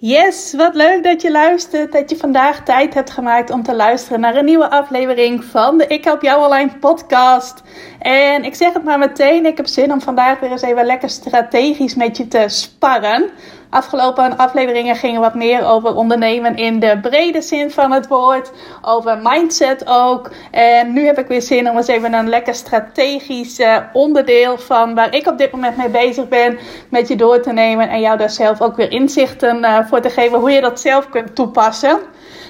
Yes, wat leuk dat je luistert. Dat je vandaag tijd hebt gemaakt om te luisteren naar een nieuwe aflevering van de Ik Help Jou Online podcast. En ik zeg het maar meteen, ik heb zin om vandaag weer eens even lekker strategisch met je te sparren. Afgelopen afleveringen gingen wat meer over ondernemen in de brede zin van het woord. Over mindset ook. En nu heb ik weer zin om eens even een lekker strategisch eh, onderdeel van waar ik op dit moment mee bezig ben. Met je door te nemen en jou daar zelf ook weer inzichten uh, voor te geven hoe je dat zelf kunt toepassen.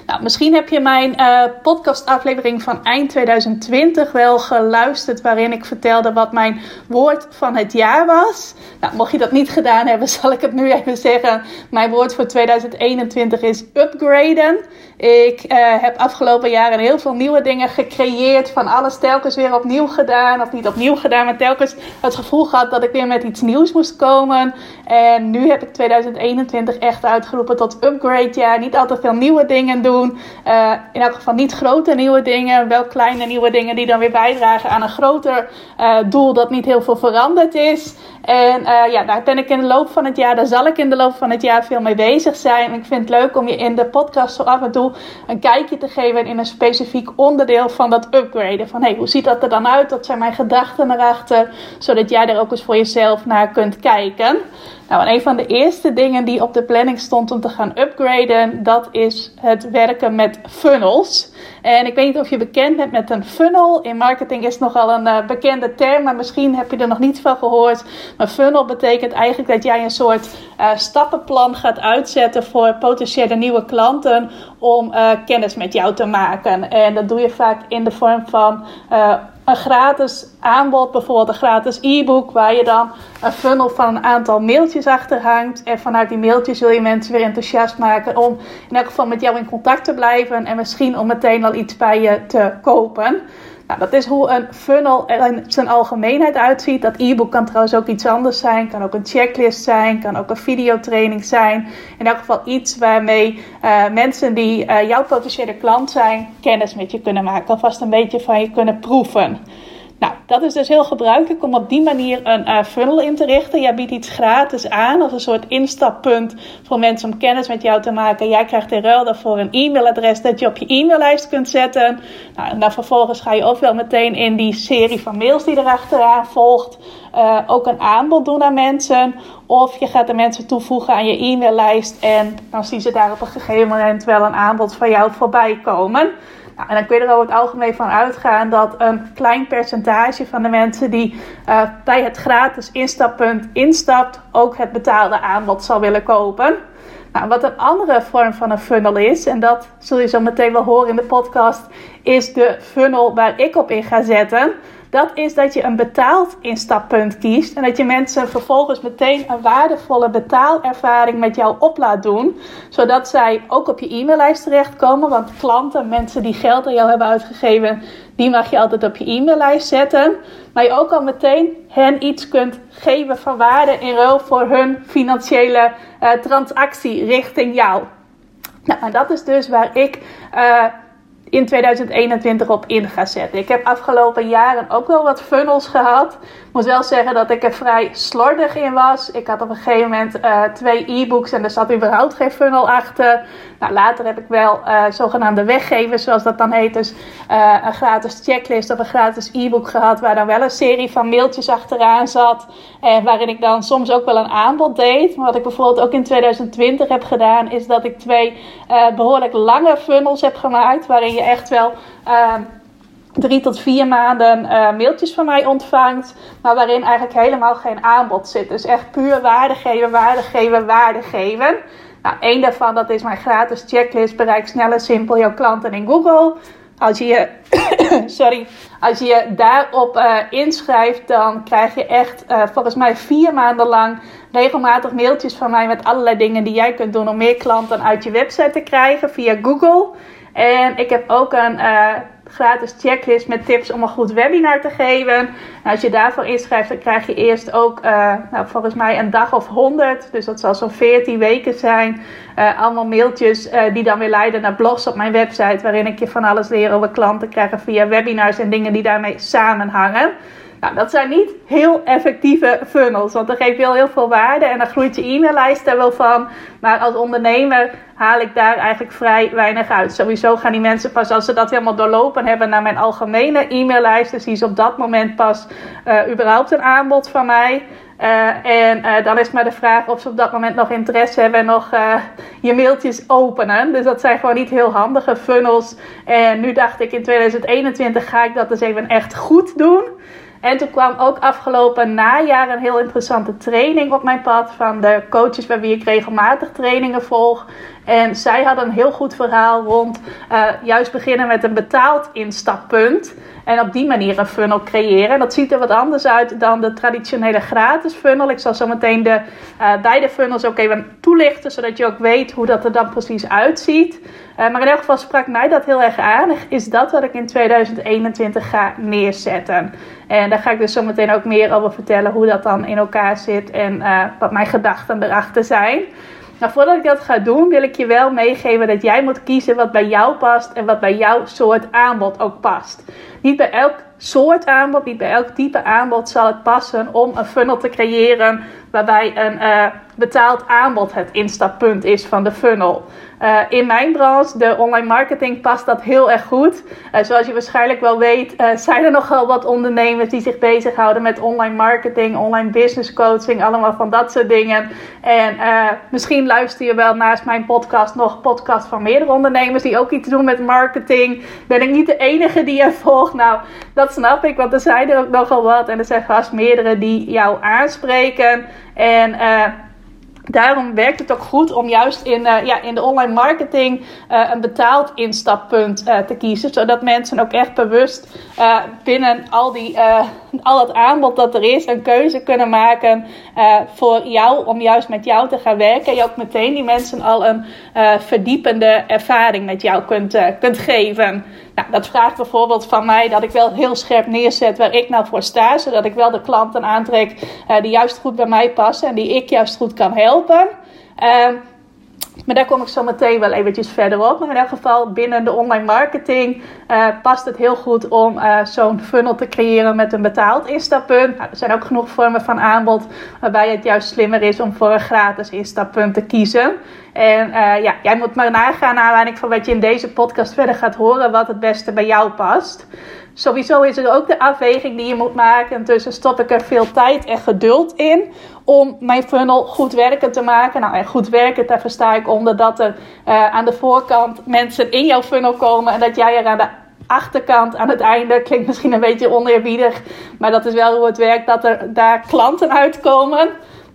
Nou, misschien heb je mijn uh, podcastaflevering van eind 2020 wel geluisterd, waarin ik vertelde wat mijn woord van het jaar was. Nou, mocht je dat niet gedaan hebben, zal ik het nu even zeggen. Mijn woord voor 2021 is upgraden. Ik uh, heb afgelopen jaren heel veel nieuwe dingen gecreëerd. Van alles telkens weer opnieuw gedaan. Of niet opnieuw gedaan, maar telkens het gevoel gehad dat ik weer met iets nieuws moest komen. En nu heb ik 2021 echt uitgeroepen tot upgrade jaar. Niet altijd veel nieuwe dingen doen. Uh, in elk geval niet grote nieuwe dingen. Wel kleine nieuwe dingen die dan weer bijdragen aan een groter uh, doel dat niet heel veel veranderd is. En uh, ja, daar ben ik in de loop van het jaar, daar zal ik in de loop van het jaar veel mee bezig zijn. Ik vind het leuk om je in de podcast zo af en toe een kijkje te geven in een specifiek onderdeel van dat upgraden. Van hey, hoe ziet dat er dan uit? Wat zijn mijn gedachten erachter? Zodat jij er ook eens voor jezelf naar kunt kijken. Nou, en een van de eerste dingen die op de planning stond om te gaan upgraden, dat is het werken met funnels. En ik weet niet of je bekend bent met een funnel. In marketing is nogal een uh, bekende term, maar misschien heb je er nog niet van gehoord. Maar funnel betekent eigenlijk dat jij een soort uh, stappenplan gaat uitzetten voor potentiële nieuwe klanten om uh, kennis met jou te maken. En dat doe je vaak in de vorm van een gratis aanbod, bijvoorbeeld een gratis e-book, waar je dan een funnel van een aantal mailtjes achter hangt. En vanuit die mailtjes wil je mensen weer enthousiast maken om in elk geval met jou in contact te blijven en misschien om meteen al iets bij je te kopen. Nou, dat is hoe een funnel er in zijn algemeenheid uitziet. Dat e-book kan trouwens ook iets anders zijn. Kan ook een checklist zijn. Kan ook een videotraining zijn. In elk geval iets waarmee uh, mensen die uh, jouw potentiële klant zijn, kennis met je kunnen maken. Alvast een beetje van je kunnen proeven. Nou, dat is dus heel gebruikelijk om op die manier een uh, funnel in te richten. Jij biedt iets gratis aan als een soort instappunt voor mensen om kennis met jou te maken. Jij krijgt in ruil daarvoor een e-mailadres dat je op je e-maillijst kunt zetten. Nou, en dan vervolgens ga je ook wel meteen in die serie van mails die erachteraan volgt uh, ook een aanbod doen aan mensen. Of je gaat de mensen toevoegen aan je e-maillijst en dan zien ze daar op een gegeven moment wel een aanbod van jou voorbij komen. En dan kun je er over het algemeen van uitgaan dat een klein percentage van de mensen die uh, bij het gratis instappunt instapt, ook het betaalde aanbod zal willen kopen. Nou, wat een andere vorm van een funnel is, en dat zul je zo meteen wel horen in de podcast, is de funnel waar ik op in ga zetten. Dat is dat je een betaald instappunt kiest en dat je mensen vervolgens meteen een waardevolle betaalervaring met jou op laat doen. Zodat zij ook op je e-maillijst terechtkomen. Want klanten, mensen die geld aan jou hebben uitgegeven, die mag je altijd op je e-maillijst zetten. Maar je ook al meteen hen iets kunt geven van waarde in ruil voor hun financiële uh, transactie richting jou. Nou, en dat is dus waar ik. Uh, in 2021 op in ga zetten. Ik heb afgelopen jaren ook wel wat funnels gehad. Moet wel zeggen dat ik er vrij slordig in was. Ik had op een gegeven moment uh, twee e-books en er zat überhaupt geen funnel achter. Nou, later heb ik wel uh, zogenaamde weggevers, zoals dat dan heet. Dus uh, een gratis checklist of een gratis e-book gehad. Waar dan wel een serie van mailtjes achteraan zat. En waarin ik dan soms ook wel een aanbod deed. Maar wat ik bijvoorbeeld ook in 2020 heb gedaan, is dat ik twee behoorlijk lange funnels heb gemaakt. Waarin je echt wel drie tot vier maanden uh, mailtjes van mij ontvangt. Maar waarin eigenlijk helemaal geen aanbod zit. Dus echt puur waarde geven, waarde geven, waarde geven. Nou, één daarvan dat is mijn gratis checklist. Bereik snel en simpel jouw klanten in Google. Als je je, sorry, als je, daarop uh, inschrijft, dan krijg je echt uh, volgens mij vier maanden lang regelmatig mailtjes van mij met allerlei dingen die jij kunt doen om meer klanten uit je website te krijgen via Google. En ik heb ook een gratis checklist met tips om een goed webinar te geven. Als je daarvoor inschrijft, dan krijg je eerst ook uh, nou, volgens mij een dag of 100. Dus dat zal zo'n 14 weken zijn. Uh, allemaal mailtjes uh, die dan weer leiden naar blogs op mijn website. Waarin ik je van alles leer over klanten krijgen via webinars en dingen die daarmee samenhangen. Nou, dat zijn niet heel effectieve funnels, want dan geef je wel heel veel waarde en dan groeit je e-maillijst er wel van. Maar als ondernemer haal ik daar eigenlijk vrij weinig uit. Sowieso gaan die mensen pas als ze dat helemaal doorlopen hebben naar mijn algemene e-maillijst. Dus zien ze op dat moment pas uh, überhaupt een aanbod van mij. Uh, en uh, dan is maar de vraag of ze op dat moment nog interesse hebben en nog je mailtjes openen. Dus dat zijn gewoon niet heel handige funnels. En nu dacht ik in 2021 ga ik dat dus even echt goed doen. En toen kwam ook afgelopen najaar een heel interessante training op mijn pad van de coaches bij wie ik regelmatig trainingen volg. En zij hadden een heel goed verhaal rond uh, juist beginnen met een betaald instappunt. En op die manier een funnel creëren. En dat ziet er wat anders uit dan de traditionele gratis funnel. Ik zal zo meteen de uh, beide funnels ook even toelichten, zodat je ook weet hoe dat er dan precies uitziet. Uh, maar in elk geval sprak mij dat heel erg aan. Is dat wat ik in 2021 ga neerzetten. En daar ga ik dus zo meteen ook meer over vertellen hoe dat dan in elkaar zit en wat mijn gedachten erachter zijn. Nou, voordat ik dat ga doen, wil ik je wel meegeven dat jij moet kiezen wat bij jou past en wat bij jouw soort aanbod ook past. Niet bij elk soort aanbod, niet bij elk type aanbod zal het passen om een funnel te creëren waarbij een uh, betaald aanbod het instappunt is van de funnel. Uh, in mijn branche, de online marketing, past dat heel erg goed. Uh, zoals je waarschijnlijk wel weet, zijn er nogal wat ondernemers die zich bezighouden met online marketing, online business coaching, allemaal van dat soort dingen. En misschien luister je wel naast mijn podcast nog podcast van meerdere ondernemers die ook iets doen met marketing. Ben ik niet de enige die je Nou, dat snap ik, want er zijn er ook nogal wat en er zijn vast meerdere die jou aanspreken. En uh, daarom werkt het ook goed om juist in, uh, ja, in de online marketing uh, een betaald instappunt te kiezen. Zodat mensen ook echt bewust binnen al, die, al het aanbod dat er is een keuze kunnen maken voor jou. Om juist met jou te gaan werken. En je ook meteen die mensen al een verdiepende ervaring met jou kunt, kunt geven. Nou, dat vraagt bijvoorbeeld van mij dat ik wel heel scherp neerzet waar ik nou voor sta. Zodat ik wel de klanten aantrek die juist goed bij mij passen en die ik juist goed kan helpen. Maar daar kom ik zo meteen wel eventjes verder op. Maar in elk geval binnen de online marketing uh, past het heel goed om uh, zo'n funnel te creëren met een betaald instappunt. Nou, er zijn ook genoeg vormen van aanbod waarbij het juist slimmer is om voor een gratis instappunt te kiezen. En uh, ja, jij moet maar nagaan naar aanleiding van wat je in deze podcast verder gaat horen, wat het beste bij jou past. Sowieso is er ook de afweging die je moet maken tussen stop ik er veel tijd en geduld in om mijn funnel goed werken te maken. Nou, en goed werken, daar versta ik onder dat er uh, aan de voorkant mensen in jouw funnel komen en dat jij er aan de achterkant aan het einde klinkt misschien een beetje oneerbiedig, maar dat is wel hoe het werkt dat er daar klanten uitkomen.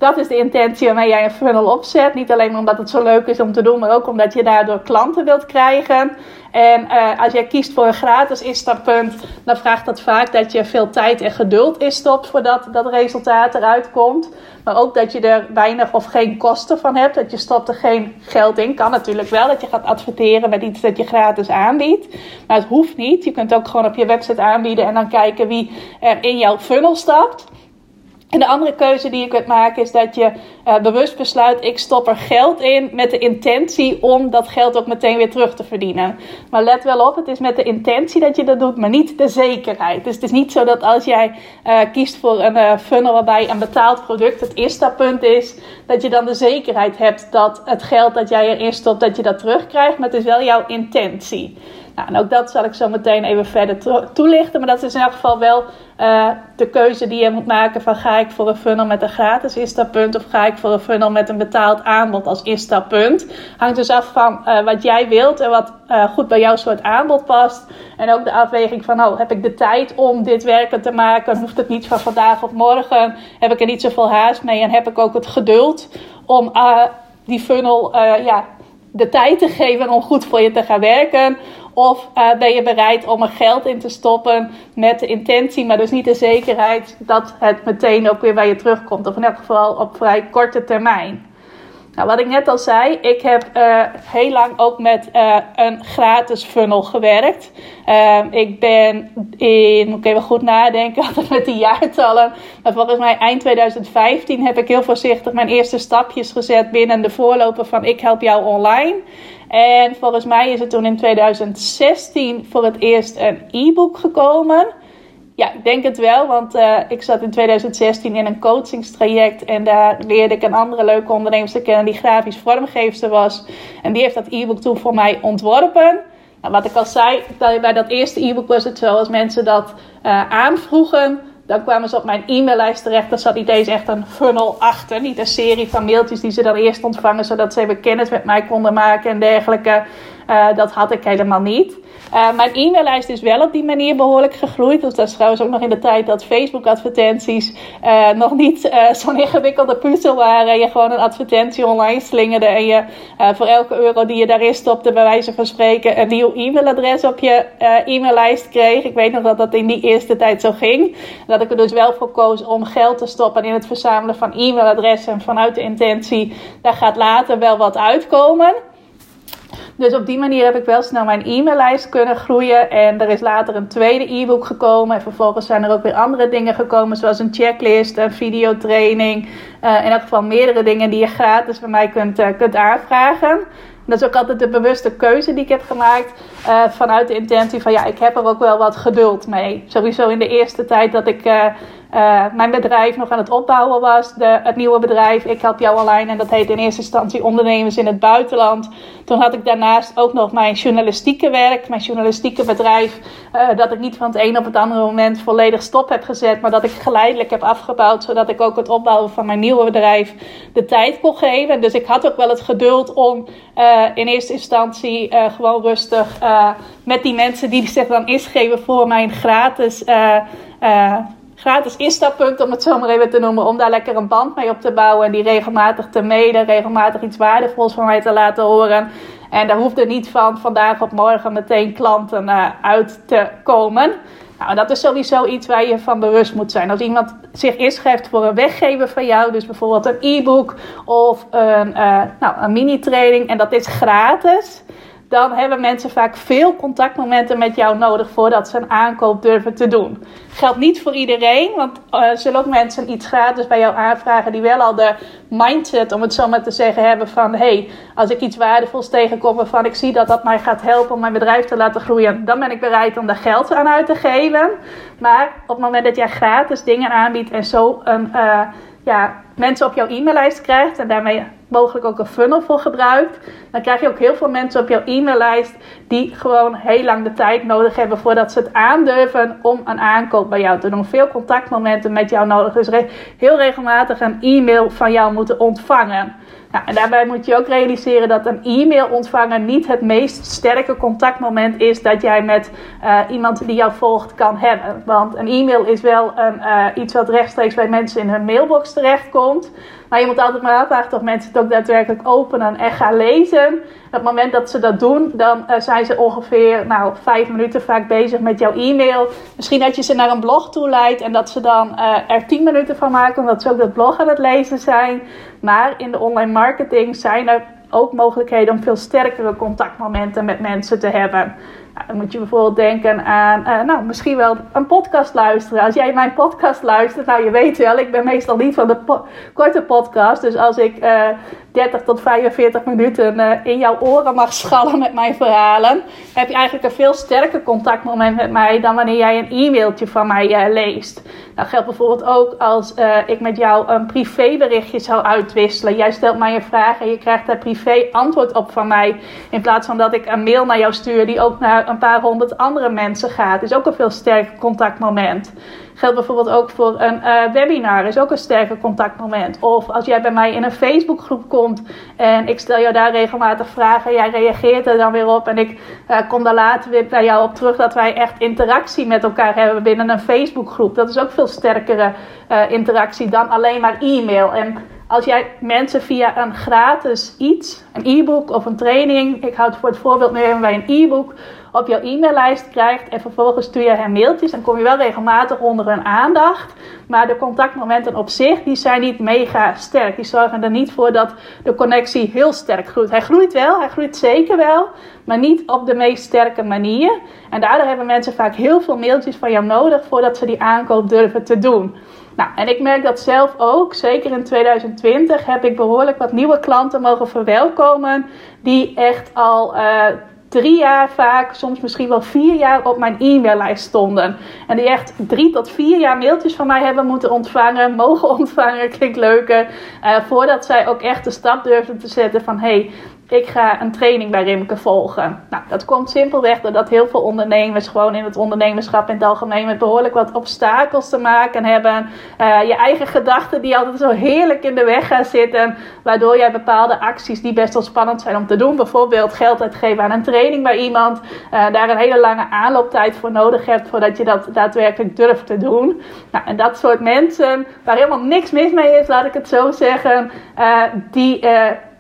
Dat is de intentie waarmee jij een funnel opzet. Niet alleen omdat het zo leuk is om te doen, maar ook omdat je daardoor klanten wilt krijgen. En uh, als jij kiest voor een gratis instappunt, dan vraagt dat vaak dat je veel tijd en geduld instopt voordat dat resultaat eruit komt. Maar ook dat je er weinig of geen kosten van hebt. Dat je stopt er geen geld in. Kan natuurlijk wel dat je gaat adverteren met iets dat je gratis aanbiedt. Maar het hoeft niet. Je kunt ook gewoon op je website aanbieden en dan kijken wie er in jouw funnel stapt. En de andere keuze die je kunt maken is dat je uh, bewust besluit: ik stop er geld in met de intentie om dat geld ook meteen weer terug te verdienen. Maar let wel op, het is met de intentie dat je dat doet, maar niet de zekerheid. Dus het is niet zo dat als jij uh, kiest voor een uh, funnel waarbij een betaald product het instappunt is, dat je dan de zekerheid hebt dat het geld dat jij erin stopt, dat je dat terugkrijgt. Maar het is wel jouw intentie. Nou, en ook dat zal ik zo meteen even verder toelichten. Maar dat is in elk geval wel uh, de keuze die je moet maken van ga ik voor een funnel met een gratis instappunt of ga ik voor een funnel met een betaald aanbod als instappunt. Hangt dus af van uh, wat jij wilt en wat uh, goed bij jouw soort aanbod past. En ook de afweging van oh, heb ik de tijd om dit werken te maken? Hoeft het niet van vandaag of morgen? Heb ik er niet zoveel haast mee? En heb ik ook het geduld om die funnel ja, de tijd te geven om goed voor je te gaan werken? Of uh, ben je bereid om er geld in te stoppen met de intentie, maar dus niet de zekerheid dat het meteen ook weer bij je terugkomt. Of in elk geval op vrij korte termijn. Nou, wat ik net al zei, ik heb uh, heel lang ook met uh, een gratis funnel gewerkt. Ik ben in, moet ik even goed nadenken, altijd met die jaartallen. Maar volgens mij eind 2015 heb ik heel voorzichtig mijn eerste stapjes gezet binnen de voorloper van Ik Help Jou Online. En volgens mij is het toen in 2016 voor het eerst een e-book gekomen. Ja, ik denk het wel, want uh, ik zat in 2016 in een coachingstraject en daar leerde ik een andere leuke ondernemer kennen die grafisch vormgeefster was. En die heeft dat e-book toen voor mij ontworpen. Nou, wat ik al zei, bij dat eerste e-book was het zo als mensen dat uh, aanvroegen, dan kwamen ze op mijn e-maillijst terecht. Dan zat niet eens echt een funnel achter. Niet een serie van mailtjes die ze dan eerst ontvangen, zodat ze even kennis met mij konden maken en dergelijke. Uh, dat had ik helemaal niet. Uh, mijn e-maillijst is wel op die manier behoorlijk gegroeid. Dat is trouwens ook nog in de tijd dat Facebook-advertenties uh, nog niet zo'n ingewikkelde puzzel waren. En je gewoon een advertentie online slingerde. En je voor elke euro die je daarin stopte, bij wijze van spreken, een nieuw e-mailadres op je e-maillijst kreeg. Ik weet nog dat dat in die eerste tijd zo ging. Dat ik er dus wel voor koos om geld te stoppen in het verzamelen van e-mailadressen. En vanuit de intentie, daar gaat later wel wat uitkomen. Dus op die manier heb ik wel snel mijn e-maillijst kunnen groeien. En er is later een tweede e-book gekomen. En vervolgens zijn er ook weer andere dingen gekomen, zoals een checklist, een videotraining. Uh, in elk geval meerdere dingen die je gratis bij mij kunt, uh, kunt aanvragen. Dat is ook altijd de bewuste keuze die ik heb gemaakt. Uh, vanuit de intentie van ja, ik heb er ook wel wat geduld mee. Sowieso in de eerste tijd dat ik uh, mijn bedrijf nog aan het opbouwen was. De, het nieuwe bedrijf, ik help jou online. En dat heet in eerste instantie ondernemers in het buitenland. Toen had ik daarnaast ook nog mijn journalistieke werk, mijn journalistieke bedrijf. dat ik niet van het een op het andere moment volledig stop heb gezet. Maar dat ik geleidelijk heb afgebouwd. Zodat ik ook het opbouwen van mijn nieuwe bedrijf de tijd kon geven. Dus ik had ook wel het geduld om in eerste instantie gewoon rustig met die mensen die zich dan inschreven voor mijn gratis, gratis instappunt, om het zo maar even te noemen, om daar lekker een band mee op te bouwen en die regelmatig te mailen, regelmatig iets waardevols van mij te laten horen. En daar hoefde niet van vandaag op morgen meteen klanten uit te komen. Nou, dat is sowieso iets waar je van bewust moet zijn. Als iemand zich inschrijft voor een weggever van jou, dus bijvoorbeeld een e-book of een, nou, een mini-training, en dat is gratis dan hebben mensen vaak veel contactmomenten met jou nodig voordat ze een aankoop durven te doen. Geldt niet voor iedereen, want uh, zullen ook mensen iets gratis bij jou aanvragen die wel al de mindset, om het zo maar te zeggen, hebben van hey, als ik iets waardevols tegenkom waarvan ik zie dat dat mij gaat helpen om mijn bedrijf te laten groeien, dan ben ik bereid om daar geld aan uit te geven. Maar op het moment dat jij gratis dingen aanbiedt en zo een, uh, ja, mensen op jouw e-maillijst krijgt en daarmee mogelijk ook een funnel voor gebruikt, dan krijg je ook heel veel mensen op jouw e-maillijst die gewoon heel lang de tijd nodig hebben voordat ze het aandurven om een aankoop bij jou te doen. Veel contactmomenten met jou nodig. Dus heel regelmatig een e-mail van jou moeten ontvangen. Nou, en daarbij moet je ook realiseren dat een e-mail ontvangen niet het meest sterke contactmoment is dat jij met uh, iemand die jou volgt kan hebben. Want een e-mail is wel een, uh, iets wat rechtstreeks bij mensen in hun mailbox terechtkomt. Maar je moet altijd maar afwachten of mensen het ook daadwerkelijk openen en gaan lezen. Op het moment dat ze dat doen, dan uh, zijn ze ongeveer nou, vijf minuten vaak bezig met jouw e-mail. Misschien dat je ze naar een blog toe leidt en dat ze dan uh, er tien minuten van maken, omdat ze ook dat blog aan het lezen zijn. Maar in de online marketing zijn er ook mogelijkheden om veel sterkere contactmomenten met mensen te hebben. Dan moet je bijvoorbeeld denken aan, uh, nou, misschien wel een podcast luisteren. Als jij mijn podcast luistert, nou, je weet wel, ik ben meestal niet van de korte podcast. Dus als ik uh, 30 tot 45 minuten in jouw oren mag schallen met mijn verhalen, heb je eigenlijk een veel sterker contactmoment met mij dan wanneer jij een e-mailtje van mij leest. Dat geldt bijvoorbeeld ook als ik met jou een privéberichtje zou uitwisselen. Jij stelt mij een vraag en je krijgt daar privé antwoord op van mij. In plaats van dat ik een mail naar jou stuur die ook naar een paar honderd andere mensen gaat. Is ook een veel sterker contactmoment. Geldt bijvoorbeeld ook voor een uh, webinar, is ook een sterker contactmoment. Of als jij bij mij in een Facebookgroep komt en ik stel jou daar regelmatig vragen, jij reageert er dan weer op en ik uh, kom daar later weer bij jou op terug dat wij echt interactie met elkaar hebben binnen een Facebookgroep. Dat is ook veel sterkere uh, interactie dan alleen maar e-mail. En als jij mensen via een gratis iets, een e-book of een training, ik houd voor het voorbeeld nu even bij een e-book op jouw e-maillijst krijgt en vervolgens stuur je hen mailtjes, dan kom je wel regelmatig onder hun aandacht. Maar de contactmomenten op zich, die zijn niet mega sterk. Die zorgen er niet voor dat de connectie heel sterk groeit. Hij groeit wel, hij groeit zeker wel, maar niet op de meest sterke manier. En daardoor hebben mensen vaak heel veel mailtjes van jou nodig voordat ze die aankoop durven te doen. Nou, en ik merk dat zelf ook. Zeker in 2020 heb ik behoorlijk wat nieuwe klanten mogen verwelkomen. Die echt al uh, drie jaar vaak, soms misschien wel vier jaar op mijn e-maillijst stonden. En die echt drie tot vier jaar mailtjes van mij hebben moeten ontvangen, mogen ontvangen, klinkt leuker. Uh, voordat zij ook echt de stap durfden te zetten van hey, ik ga een training bij Rimke volgen. Nou, dat komt simpelweg doordat heel veel ondernemers gewoon in het ondernemerschap in het algemeen met behoorlijk wat obstakels te maken hebben. Uh, je eigen gedachten die altijd zo heerlijk in de weg gaan zitten, waardoor jij bepaalde acties die best wel spannend zijn om te doen, bijvoorbeeld geld uitgeven aan een training bij iemand, uh, daar een hele lange aanlooptijd voor nodig hebt voordat je dat daadwerkelijk durft te doen. Nou, en dat soort mensen, waar helemaal niks mis mee is, laat ik het zo zeggen, uh, die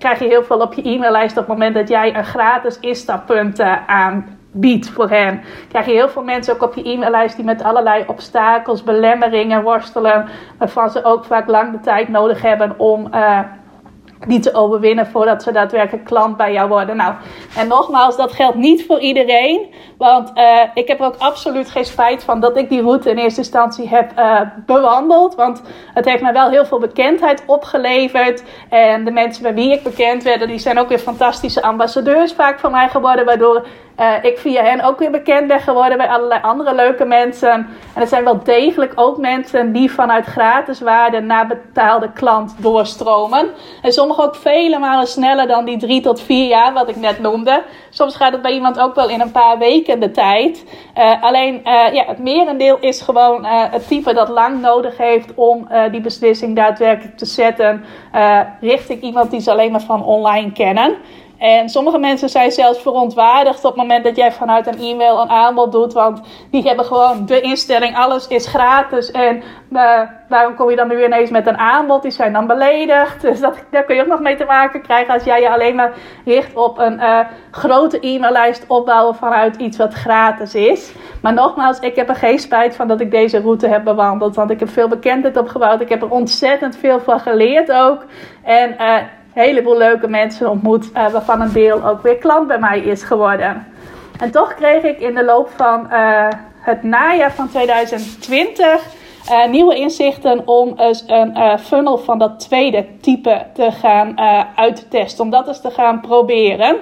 krijg je heel veel op je e-maillijst op het moment dat jij een gratis instappunten aanbiedt voor hen. Krijg je heel veel mensen ook op je e-maillijst die met allerlei obstakels, belemmeringen worstelen. Waarvan ze ook vaak lang de tijd nodig hebben om. Die te overwinnen voordat ze daadwerkelijk klant bij jou worden. Nou, en nogmaals, dat geldt niet voor iedereen. Want uh, ik heb er ook absoluut geen spijt van dat ik die route in eerste instantie heb uh, bewandeld. Want het heeft mij wel heel veel bekendheid opgeleverd. En de mensen bij wie ik bekend werd, die zijn ook weer fantastische ambassadeurs vaak van mij geworden. Waardoor uh, ik via hen ook weer bekend ben geworden bij allerlei andere leuke mensen. En er zijn wel degelijk ook mensen die vanuit gratis waarde naar betaalde klant doorstromen. En sommigen ook vele malen sneller dan die drie tot vier jaar wat ik net noemde. Soms gaat het bij iemand ook wel in een paar weken de tijd. Uh, alleen uh, ja, het merendeel is gewoon het type dat lang nodig heeft om die beslissing daadwerkelijk te zetten richting iemand die ze alleen maar van online kennen. En sommige mensen zijn zelfs verontwaardigd op het moment dat jij vanuit een e-mail een aanbod doet. Want die hebben gewoon de instelling, alles is gratis. En uh, waarom kom je dan nu ineens met een aanbod? Die zijn dan beledigd. Dus dat, daar kun je ook nog mee te maken krijgen als jij je alleen maar richt op een uh, grote e-maillijst opbouwen vanuit iets wat gratis is. Maar nogmaals, ik heb er geen spijt van dat ik deze route heb bewandeld. Want ik heb veel bekendheid opgebouwd. Ik heb er ontzettend veel van geleerd ook. En uh, heleboel leuke mensen ontmoet, uh, waarvan een deel ook weer klant bij mij is geworden. En toch kreeg ik in de loop van uh, het najaar van 2020 uh, eh, nieuwe inzichten om een funnel van dat tweede type te gaan uittesten. Om dat eens te gaan proberen.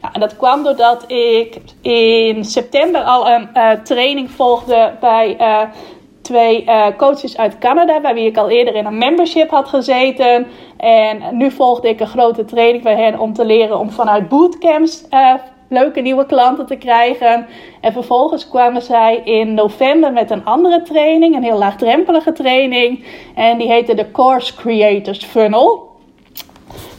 Nou, en dat kwam doordat ik in september al een training volgde bij twee uh, coaches uit Canada, bij wie ik al eerder in een membership had gezeten. En nu volgde ik een grote training bij hen om te leren om vanuit bootcamps uh, leuke nieuwe klanten te krijgen. En vervolgens kwamen zij in november met een andere training, een heel laagdrempelige training. En die heette de Course Creators Funnel.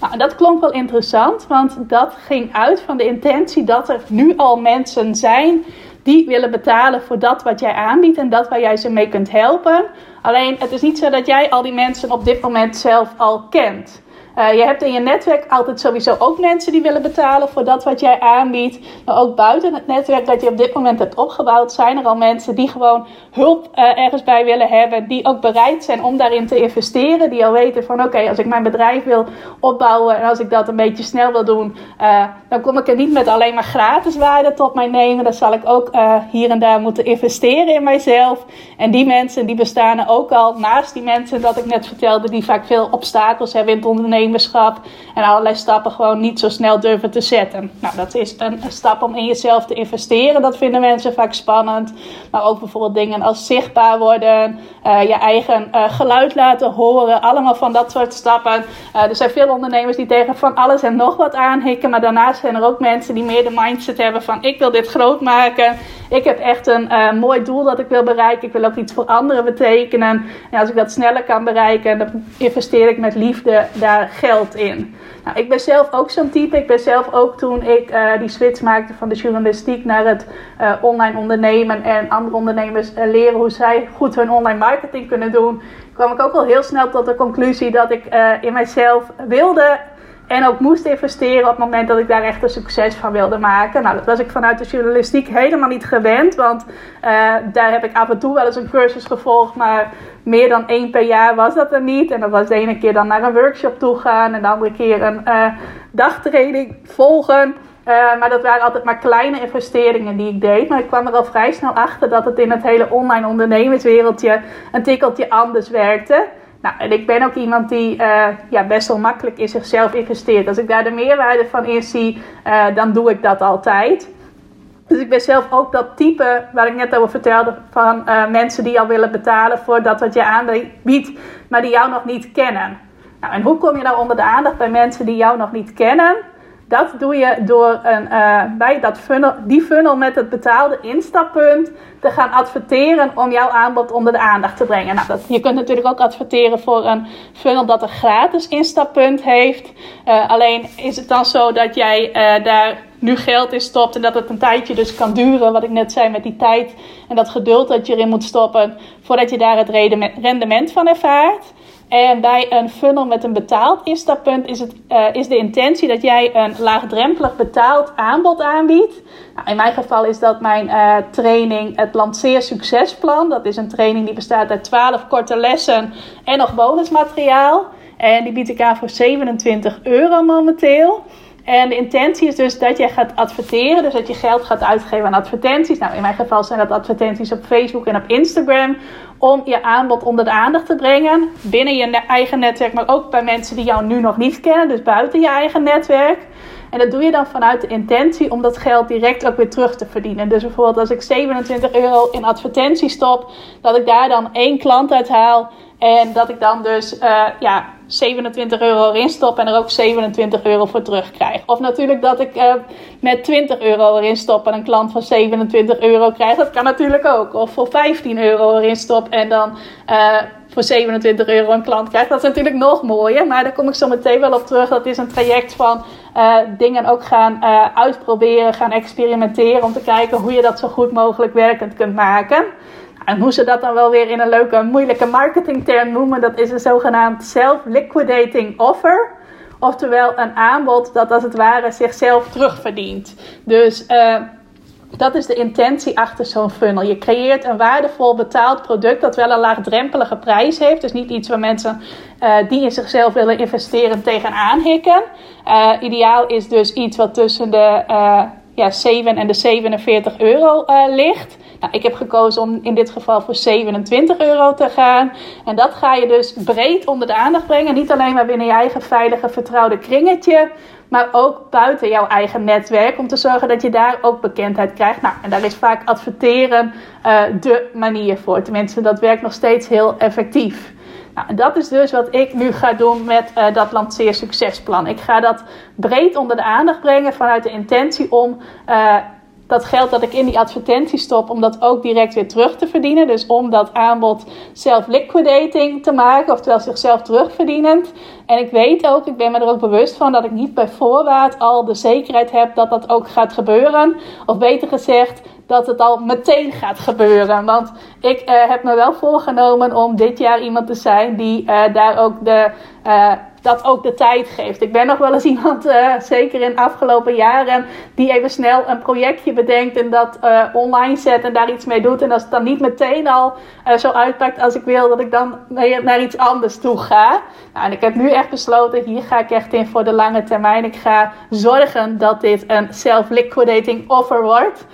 Nou, dat klonk wel interessant, want dat ging uit van de intentie dat er nu al mensen zijn die willen betalen voor dat wat jij aanbiedt en dat waar jij ze mee kunt helpen. Alleen het is niet zo dat jij al die mensen op dit moment zelf al kent. Uh, je hebt in je netwerk altijd sowieso ook mensen die willen betalen voor dat wat jij aanbiedt. Maar ook buiten het netwerk dat je op dit moment hebt opgebouwd, zijn er al mensen die gewoon hulp uh, ergens bij willen hebben. Die ook bereid zijn om daarin te investeren. Die al weten van oké, als ik mijn bedrijf wil opbouwen en als ik dat een beetje snel wil doen, uh, dan kom ik er niet met alleen maar gratis waarde tot mij nemen. Dan zal ik ook hier en daar moeten investeren in mijzelf. En die mensen die bestaan ook al naast die mensen dat ik net vertelde, die vaak veel obstakels hebben in het ondernemen en allerlei stappen gewoon niet zo snel durven te zetten. Nou, dat is een, stap om in jezelf te investeren. Dat vinden mensen vaak spannend. Maar ook bijvoorbeeld dingen als zichtbaar worden, uh, je eigen uh, geluid laten horen, allemaal van dat soort stappen. Uh, er zijn veel ondernemers die tegen van alles en nog wat aanhikken, maar daarnaast zijn er ook mensen die meer de mindset hebben van ik wil dit groot maken. Ik heb echt een mooi doel dat ik wil bereiken. Ik wil ook iets voor anderen betekenen. En als ik dat sneller kan bereiken, dan investeer ik met liefde daar geld in. Nou, ik ben zelf ook zo'n type. Ik ben zelf ook toen ik die switch maakte van de journalistiek naar het online ondernemen en ondernemers uh, leren hoe zij goed hun online marketing kunnen doen, kwam ik ook al heel snel tot de conclusie dat ik in mijzelf wilde En ook moest investeren op het moment dat ik daar echt een succes van wilde maken. Nou, dat was ik vanuit de journalistiek helemaal niet gewend. Want uh, daar heb ik af en toe wel eens een cursus gevolgd. Maar meer dan één per jaar was dat er niet. En dat was de ene keer dan naar een workshop toe gaan. En de andere keer een dagtraining volgen. Uh, maar dat waren altijd maar kleine investeringen die ik deed. Maar ik kwam er al vrij snel achter dat het in het hele online ondernemerswereldje een tikkeltje anders werkte. Nou, en ik ben ook iemand die uh, ja, best wel makkelijk in zichzelf investeert. Als ik daar de meerwaarde van in zie, uh, dan doe ik dat altijd. Dus ik ben zelf ook dat type waar ik net over vertelde van mensen die al willen betalen voor dat wat je aanbiedt, maar die jou nog niet kennen. Nou, en hoe kom je nou onder de aandacht bij mensen die jou nog niet kennen? Dat doe je door een, uh, bij dat funnel, die funnel met het betaalde instappunt te gaan adverteren om jouw aanbod onder de aandacht te brengen. Nou, dat, je kunt natuurlijk ook adverteren voor een funnel dat een gratis instappunt heeft. Uh, alleen is het dan zo dat jij uh, daar nu geld in stopt en dat het een tijdje dus kan duren, wat ik net zei met die tijd en dat geduld dat je erin moet stoppen voordat je daar het rendement van ervaart. En bij een funnel met een betaald instappunt is, het, uh, is de intentie dat jij een laagdrempelig betaald aanbod aanbiedt. Nou, in mijn geval is dat mijn uh, training het Lanceer Succesplan. Dat is een training die bestaat uit 12 korte lessen en nog bonusmateriaal. En die bied ik aan voor 27 euro momenteel. En de intentie is dus dat je gaat adverteren. Dus dat je geld gaat uitgeven aan advertenties. Nou, in mijn geval zijn dat advertenties op Facebook en op Instagram. Om je aanbod onder de aandacht te brengen. Binnen je eigen netwerk, maar ook bij mensen die jou nu nog niet kennen. Dus buiten je eigen netwerk. En dat doe je dan vanuit de intentie om dat geld direct ook weer terug te verdienen. Dus bijvoorbeeld als ik 27 euro in advertenties stop, dat ik daar dan één klant uit haal. En dat ik dan dus uh, ja, 27 euro erin stop en er ook 27 euro voor terugkrijg. Of natuurlijk dat ik uh, met 20 euro erin stop en een klant van 27 euro krijg. Dat kan natuurlijk ook. Of voor 15 euro erin stop en dan uh, voor 27 euro een klant krijg. Dat is natuurlijk nog mooier. Maar daar kom ik zo meteen wel op terug. Dat is een traject van dingen ook gaan uitproberen, gaan experimenteren. Om te kijken hoe je dat zo goed mogelijk werkend kunt maken. En hoe ze dat dan wel weer in een leuke, moeilijke marketingterm noemen, dat is een zogenaamd self-liquidating offer. Oftewel een aanbod dat als het ware zichzelf terugverdient. Dus uh, dat is de intentie achter zo'n funnel. Je creëert een waardevol betaald product dat wel een laagdrempelige prijs heeft. Dus niet iets waar mensen uh, die in zichzelf willen investeren tegenaan hikken. Uh, ideaal is dus iets wat tussen de ja, 7 en de 47 euro ligt. Nou, ik heb gekozen om in dit geval voor 27 euro te gaan. En dat ga je dus breed onder de aandacht brengen. Niet alleen maar binnen je eigen veilige, vertrouwde kringetje. Maar ook buiten jouw eigen netwerk. Om te zorgen dat je daar ook bekendheid krijgt. Nou, en daar is vaak adverteren uh, de manier voor. Tenminste, dat werkt nog steeds heel effectief. Nou, en dat is dus wat ik nu ga doen met dat lanceer succesplan. Ik ga dat breed onder de aandacht brengen vanuit de intentie om uh, dat geld dat ik in die advertentie stop, om dat ook direct weer terug te verdienen. Dus om dat aanbod self-liquidating te maken, oftewel zichzelf terugverdienend. En ik weet ook, ik ben me er ook bewust van, dat ik niet bij voorbaat al de zekerheid heb dat dat ook gaat gebeuren. Of beter gezegd, dat het al meteen gaat gebeuren. Want ik uh, heb me wel voorgenomen om dit jaar iemand te zijn die uh, daar ook de. Uh, dat ook de tijd geeft. Ik ben nog wel eens iemand, uh, zeker in de afgelopen jaren, die even snel een projectje bedenkt en dat uh, online zet en daar iets mee doet. En als het dan niet meteen al zo uitpakt als ik wil, dat ik dan naar, naar iets anders toe ga. Nou, en ik heb nu echt besloten, hier ga ik echt in voor de lange termijn. Ik ga zorgen dat dit een self-liquidating offer wordt.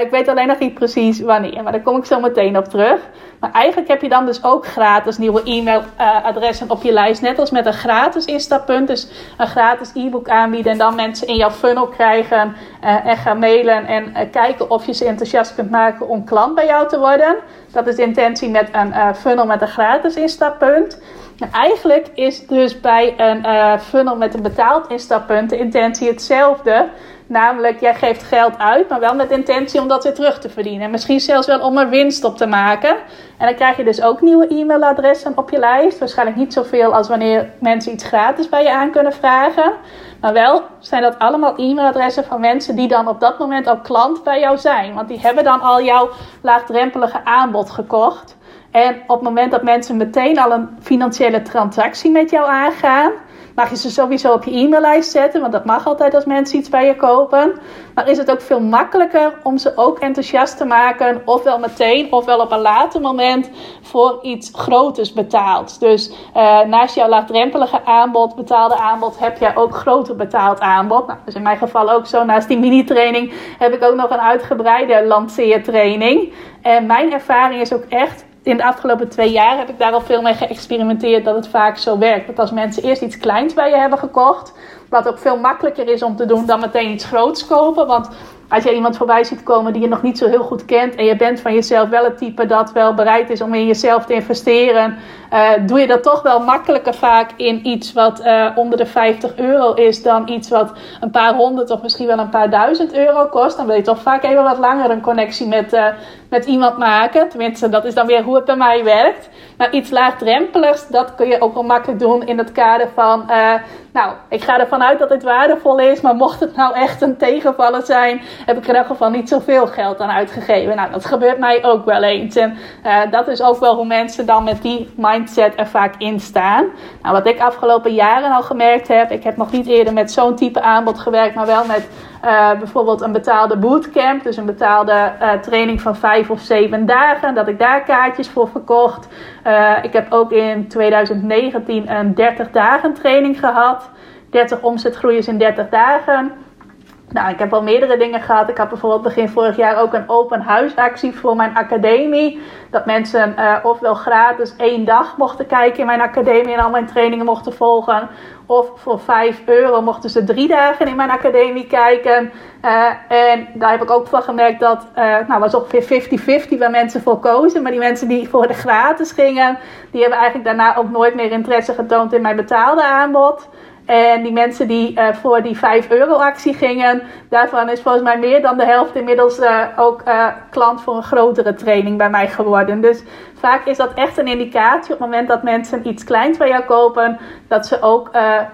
ik weet alleen nog niet precies wanneer, maar daar kom ik zo meteen op terug. Maar eigenlijk heb je dan dus ook gratis nieuwe e-mailadressen op je lijst. Net als met een gratis instappunt. Dus een gratis e-book aanbieden. En dan mensen in jouw funnel krijgen. Uh, en gaan mailen. En uh, kijken of je ze enthousiast kunt maken om klant bij jou te worden. Dat is de intentie met een uh, funnel met een gratis instappunt. En eigenlijk is dus bij een funnel met een betaald instappunt de intentie hetzelfde. Namelijk, jij geeft geld uit, maar wel met intentie om dat weer terug te verdienen. En misschien zelfs wel om er winst op te maken. En dan krijg je dus ook nieuwe e-mailadressen op je lijst. Waarschijnlijk niet zoveel als wanneer mensen iets gratis bij je aan kunnen vragen. Maar wel zijn dat allemaal e-mailadressen van mensen die dan op dat moment al klant bij jou zijn. Want die hebben dan al jouw laagdrempelige aanbod gekocht. En op het moment dat mensen meteen al een financiële transactie met jou aangaan mag je ze sowieso op je e-maillijst zetten, want dat mag altijd als mensen iets bij je kopen. Maar is het ook veel makkelijker om ze ook enthousiast te maken, ofwel meteen, ofwel op een later moment voor iets groters betaald. Dus uh, naast jouw laagdrempelige aanbod, betaalde aanbod, heb jij ook groter betaald aanbod. Nou, dus in mijn geval ook zo. Naast die mini-training heb ik ook nog een uitgebreide lanceertraining. En mijn ervaring is ook echt in de afgelopen twee jaar heb ik daar al veel mee geëxperimenteerd dat het vaak zo werkt. Dat als mensen eerst iets kleins bij je hebben gekocht, wat ook veel makkelijker is om te doen dan meteen iets groots kopen. Want als je iemand voorbij ziet komen die je nog niet zo heel goed kent en je bent van jezelf wel het type dat wel bereid is om in jezelf te investeren, uh, doe je dat toch wel makkelijker vaak in iets wat uh, onder de 50 euro is dan iets wat een paar honderd of misschien wel een paar duizend euro kost. Dan wil je toch vaak even wat langer een connectie met, uh, met iemand maken. Tenminste, dat is dan weer hoe het bij mij werkt. Maar iets laagdrempeligs, dat kun je ook wel makkelijk doen in het kader van, nou, ik ga ervan uit dat dit waardevol is, maar mocht het nou echt een tegenvaller zijn, heb ik er in elk geval niet zoveel geld aan uitgegeven. Nou, dat gebeurt mij ook wel eens. En dat is ook wel hoe mensen dan met die mind mindset er vaak in staan. Nou, wat ik afgelopen jaren al gemerkt heb, ik heb nog niet eerder met zo'n type aanbod gewerkt, maar wel met uh, bijvoorbeeld een betaalde bootcamp, dus een betaalde uh, training van vijf of zeven dagen, dat ik daar kaartjes voor verkocht. Uh, ik heb ook in 2019 een 30 dagen training gehad. 30 omzetgroeiers in 30 dagen. Nou, ik heb al meerdere dingen gehad. Ik had bijvoorbeeld begin vorig jaar ook een open huisactie voor mijn academie. Dat mensen uh, ofwel gratis één dag mochten kijken in mijn academie en al mijn trainingen mochten volgen. Of voor 5 euro mochten ze drie dagen in mijn academie kijken. Uh, en daar heb ik ook van gemerkt dat, uh, nou was ongeveer 50-50 waar mensen voor kozen. Maar die mensen die voor de gratis gingen, die hebben eigenlijk daarna ook nooit meer interesse getoond in mijn betaalde aanbod. En die mensen die uh, voor die 5 euro actie gingen, daarvan is volgens mij meer dan de helft inmiddels uh, ook uh, klant voor een grotere training bij mij geworden. Dus vaak is dat echt een indicatie op het moment dat mensen iets kleins bij jou kopen, dat ze ook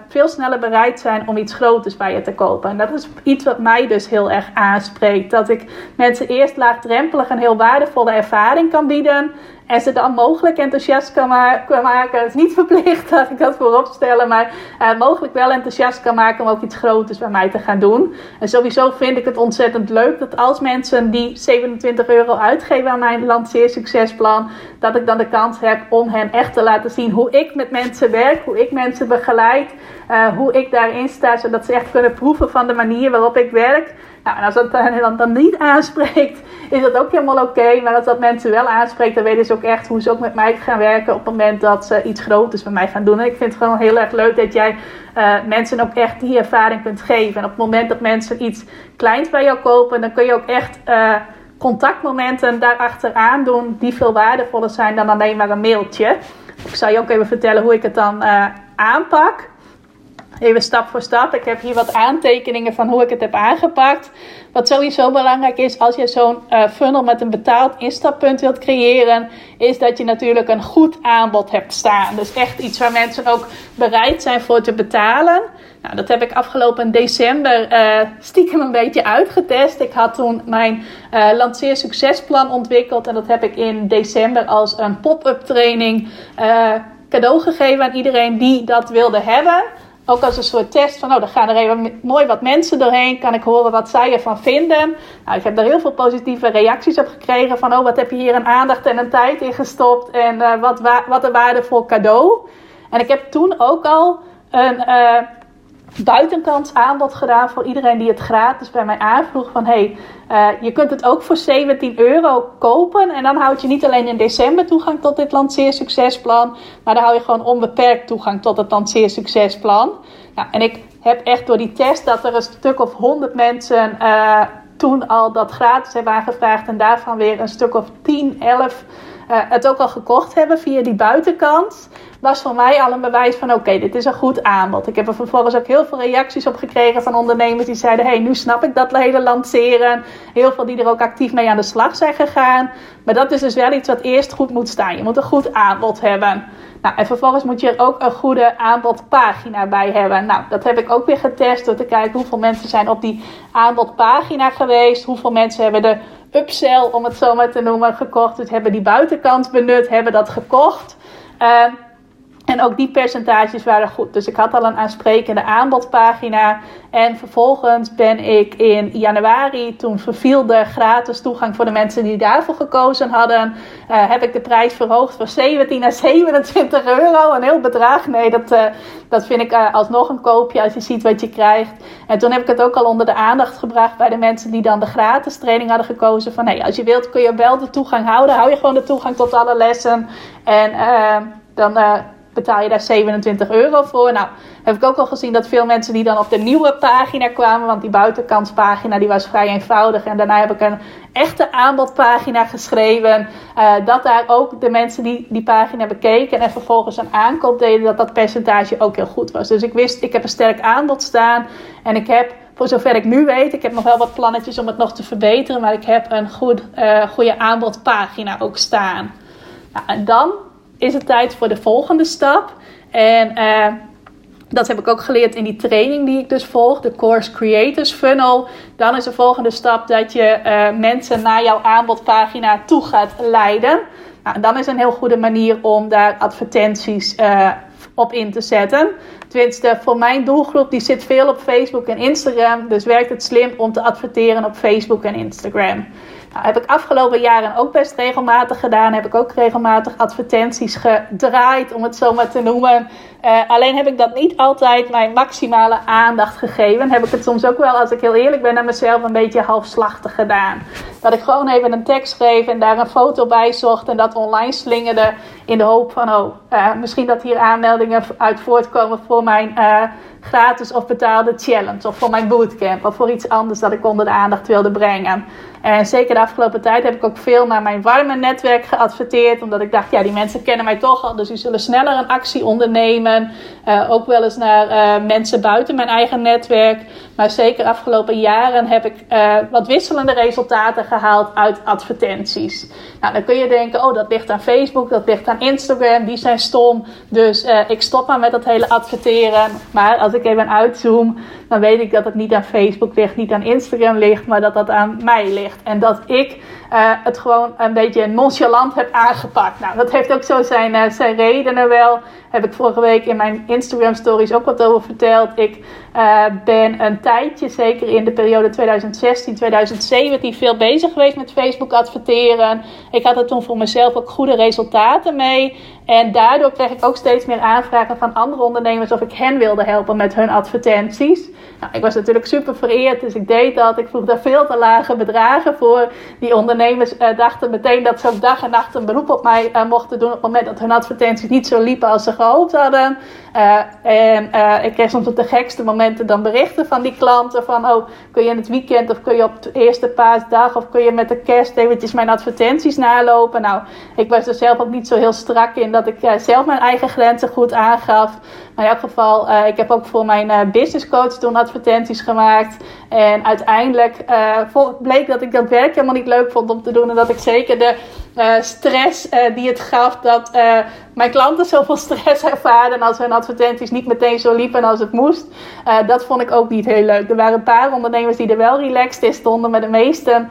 veel sneller bereid zijn om iets groters bij je te kopen. En dat is iets wat mij dus heel erg aanspreekt. Dat ik mensen eerst laagdrempelig een heel waardevolle ervaring kan bieden. En ze dan mogelijk enthousiast kan, maken. Het is niet verplicht dat ik dat voorop stellen, maar uh, mogelijk wel enthousiast kan maken om ook iets groters bij mij te gaan doen. En sowieso vind ik het ontzettend leuk dat als mensen die 27 euro uitgeven aan mijn lanceersuccesplan, dat ik dan de kans heb om hen echt te laten zien hoe ik met mensen werk, hoe ik mensen begeleid, uh, hoe ik daarin sta, zodat ze echt kunnen proeven van de manier waarop ik werk. Nou, en als dat dan, dan niet aanspreekt, is dat ook helemaal oké. Maar als dat mensen wel aanspreekt, dan weten ze ook echt hoe ze ook met mij gaan werken op het moment dat ze iets groters met mij gaan doen. En ik vind het gewoon heel erg leuk dat jij uh, mensen ook echt die ervaring kunt geven. En op het moment dat mensen iets kleins bij jou kopen, dan kun je ook echt uh, contactmomenten daarachteraan doen die veel waardevoller zijn dan alleen maar een mailtje. Ik zal je ook even vertellen hoe ik het dan uh, aanpak. Even stap voor stap. Ik heb hier wat aantekeningen van hoe ik het heb aangepakt. Wat sowieso belangrijk is als je zo'n uh, funnel met een betaald instappunt wilt creëren, is dat je natuurlijk een goed aanbod hebt staan. Dus echt iets waar mensen ook bereid zijn voor te betalen. Nou, dat heb ik afgelopen december uh, stiekem een beetje uitgetest. Ik had toen mijn uh, lanceer succesplan ontwikkeld en dat heb ik in december als een pop-up training cadeau gegeven aan iedereen die dat wilde hebben ook als een soort test van, oh, dan gaan er even mooi wat mensen doorheen. Kan ik horen wat zij ervan vinden. Nou, ik heb daar heel veel positieve reacties op gekregen. Van, oh, wat heb je hier een aandacht en een tijd in gestopt. En wat, wat een waardevol cadeau. En ik heb toen ook al een buitenkant aanbod gedaan voor iedereen die het gratis bij mij aanvroeg. Van, hey, uh, je kunt het ook voor 17 euro kopen. En dan houd je niet alleen in december toegang tot dit lanceersuccesplan. Maar dan hou je gewoon onbeperkt toegang tot het lanceersuccesplan. Nou, en ik heb echt door die test dat er een stuk of 100 mensen uh, toen al dat gratis hebben aangevraagd. En daarvan weer een stuk of 10, 11 uh, het ook al gekocht hebben via die buitenkant was voor mij al een bewijs van: oké, dit is een goed aanbod. Ik heb er vervolgens ook heel veel reacties op gekregen van ondernemers die zeiden: hey, nu snap ik dat hele lanceren. Heel veel die er ook actief mee aan de slag zijn gegaan. Maar dat is dus wel iets wat eerst goed moet staan. Je moet een goed aanbod hebben. Nou, en vervolgens moet je er ook een goede aanbodpagina bij hebben. Nou, dat heb ik ook weer getest door te kijken hoeveel mensen zijn op die aanbodpagina geweest. Hoeveel mensen hebben de upsell, om het zo maar te noemen, gekocht. Dus hebben die buitenkant benut, hebben dat gekocht. Uh, en ook die percentages waren goed. Dus ik had al een aansprekende aanbodpagina. En vervolgens ben ik in januari, toen verviel de gratis toegang voor de mensen die daarvoor gekozen hadden, uh, heb ik de prijs verhoogd van 17 naar 27 euro. Een heel bedrag. Nee, dat, uh, dat vind ik uh, alsnog een koopje als je ziet wat je krijgt. En toen heb ik het ook al onder de aandacht gebracht bij de mensen die dan de gratis training hadden gekozen. Van hey, als je wilt kun je wel de toegang houden. Hou je gewoon de toegang tot alle lessen. En dan betaal je daar 27 euro voor. Nou, heb ik ook al gezien dat veel mensen die dan op de nieuwe pagina kwamen, want die buitenkantpagina die was vrij eenvoudig. En daarna heb ik een echte aanbodpagina geschreven. Uh, dat daar ook de mensen die die pagina bekeken en vervolgens een aankoop deden, dat dat percentage ook heel goed was. Dus ik wist, ik heb een sterk aanbod staan. En ik heb, voor zover ik nu weet, ik heb nog wel wat plannetjes om het nog te verbeteren. Maar ik heb een goed, uh, goede aanbodpagina ook staan. Nou, en dan is het tijd voor de volgende stap. En uh, dat heb ik ook geleerd in die training die ik dus volg, de Course Creators Funnel. Dan is de volgende stap dat je uh, mensen naar jouw aanbodpagina toe gaat leiden. Nou, dan is een heel goede manier om daar advertenties uh, op in te zetten. Tenminste, voor mijn doelgroep, die zit veel op Facebook en Instagram. Dus werkt het slim om te adverteren op Facebook en Instagram. Nou, heb ik afgelopen jaren ook best regelmatig gedaan. Heb ik ook regelmatig advertenties gedraaid, om het zo maar te noemen. Uh, alleen heb ik dat niet altijd mijn maximale aandacht gegeven. Heb ik het soms ook wel, als ik heel eerlijk ben naar mezelf, een beetje halfslachtig gedaan. Dat ik gewoon even een tekst schreef en daar een foto bij zocht en dat online slingerde. In de hoop van, oh, uh, misschien dat hier aanmeldingen uit voortkomen voor mijn uh, gratis of betaalde challenge. Of voor mijn bootcamp. Of voor iets anders dat ik onder de aandacht wilde brengen. En zeker de afgelopen tijd heb ik ook veel naar mijn warme netwerk geadverteerd. Omdat ik dacht, ja, die mensen kennen mij toch al. Dus die zullen sneller een actie ondernemen. Uh, ook wel eens naar uh, mensen buiten mijn eigen netwerk. Maar zeker afgelopen jaren heb ik uh, wat wisselende resultaten gehaald uit advertenties. Nou, dan kun je denken, oh, dat ligt aan Facebook, dat ligt aan Instagram. Die zijn stom. Dus ik stop maar met dat hele adverteren. Maar als ik even uitzoom, dan weet ik dat het niet aan Facebook ligt, niet aan Instagram ligt. Maar dat dat aan mij ligt. En dat ik uh, het gewoon een beetje nonchalant heb aangepakt. Nou, dat heeft ook zo zijn, uh, zijn redenen wel. Heb ik vorige week in mijn Instagram stories ook wat over verteld. Ik uh, ben een tijdje, zeker in de periode 2016-2017, veel bezig geweest met Facebook adverteren. Ik had er toen voor mezelf ook goede resultaten mee. En daardoor kreeg ik ook steeds meer aanvragen van andere ondernemers of ik hen wilde helpen met hun advertenties. Nou, ik was natuurlijk super vereerd, dus ik deed dat. Ik vroeg daar veel te lage bedragen voor. Die ondernemers uh, dachten meteen dat ze dag en nacht een beroep op mij uh, mochten doen op het moment dat hun advertenties niet zo liepen als ze gehoopt hadden. Uh, en ik kreeg soms op de gekste momenten dan berichten van die klanten van, oh, kun je in het weekend of kun je op de eerste paasdag of kun je met de kerst eventjes mijn advertenties nalopen. Nou, ik was er zelf ook niet zo heel strak in dat ik zelf mijn eigen grenzen goed aangaf. Maar in elk geval, uh, ik heb ook voor mijn uh, business coach toen advertenties gemaakt. En uiteindelijk uh, bleek dat ik dat werk helemaal niet leuk vond om te doen. En dat ik zeker de stress die het gaf, dat mijn klanten zoveel stress ervaren als hun advertenties niet meteen zo liepen als het moest. dat vond ik ook niet heel leuk. Er waren een paar ondernemers die er wel relaxed in stonden. Maar de meesten,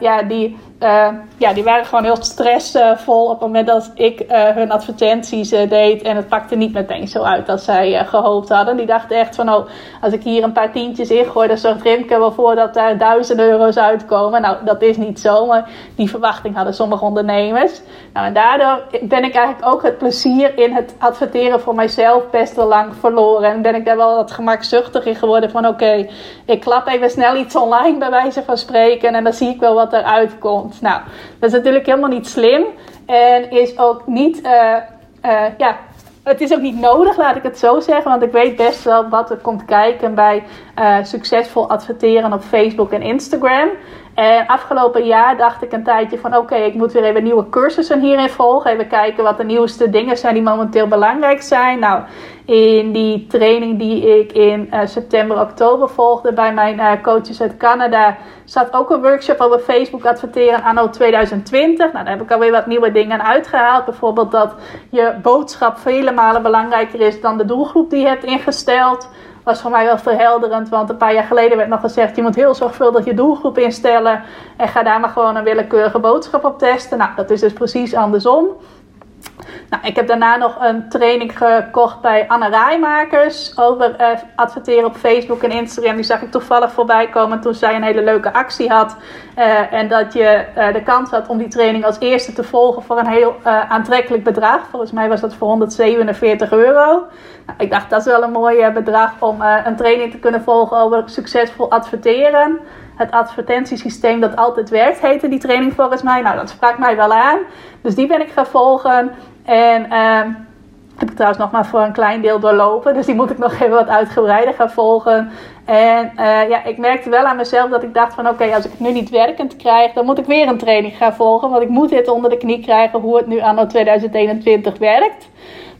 ja, die uh, ja, die waren gewoon heel stressvol op het moment dat ik uh, hun advertenties uh, deed. En het pakte niet meteen zo uit als zij gehoopt hadden. Die dachten echt van, oh, als ik hier een paar tientjes ingooi, dan zorgt Rimke wel voor dat daar duizenden euro's uitkomen. Nou, dat is niet zo, maar die verwachting hadden sommige ondernemers. Nou, en daardoor ben ik eigenlijk ook het plezier in het adverteren voor mijzelf best wel lang verloren. En ben ik daar wel wat gemakzuchtig in geworden van, oké, ik klap even snel iets online bij wijze van spreken en dan zie ik wel wat eruit komt. Nou, dat is natuurlijk helemaal niet slim. En is ook niet, uh, uh, ja, het is ook niet nodig, laat ik het zo zeggen. Want ik weet best wel wat er komt kijken bij uh, succesvol adverteren op Facebook en Instagram. En afgelopen jaar dacht ik een tijdje van oké, ik moet weer even nieuwe cursussen hierin volgen. Even kijken wat de nieuwste dingen zijn die momenteel belangrijk zijn. Nou, in die training die ik in uh, september, oktober volgde bij mijn uh, coaches uit Canada, zat ook een workshop over Facebook adverteren anno 2020. Nou, daar heb ik alweer wat nieuwe dingen uitgehaald. Bijvoorbeeld dat je boodschap vele malen belangrijker is dan de doelgroep die je hebt ingesteld was voor mij wel verhelderend. Want een paar jaar geleden werd nog gezegd: je moet heel zorgvuldig je doelgroep instellen. En ga daar maar gewoon een willekeurige boodschap op testen. Nou, dat is dus precies andersom. Nou, ik heb daarna nog een training gekocht bij Anne Rijmakers over uh, adverteren op Facebook en Instagram. Die zag ik toevallig voorbij komen toen zij een hele leuke actie had. Uh, en dat je uh, de kans had om die training als eerste te volgen voor een heel aantrekkelijk bedrag. Volgens mij was dat voor 147 euro. Nou, ik dacht dat is wel een mooi bedrag om een training te kunnen volgen over succesvol adverteren het advertentiesysteem dat altijd werkt, heette die training volgens mij. Nou, dat sprak mij wel aan. Dus die ben ik gaan volgen. En uh, heb ik trouwens nog maar voor een klein deel doorlopen. Dus die moet ik nog even wat uitgebreider gaan volgen. En uh, ja, ik merkte wel aan mezelf dat ik dacht van oké, als ik het nu niet werkend krijg, dan moet ik weer een training gaan volgen. Want ik moet dit onder de knie krijgen hoe het nu anno 2021 werkt.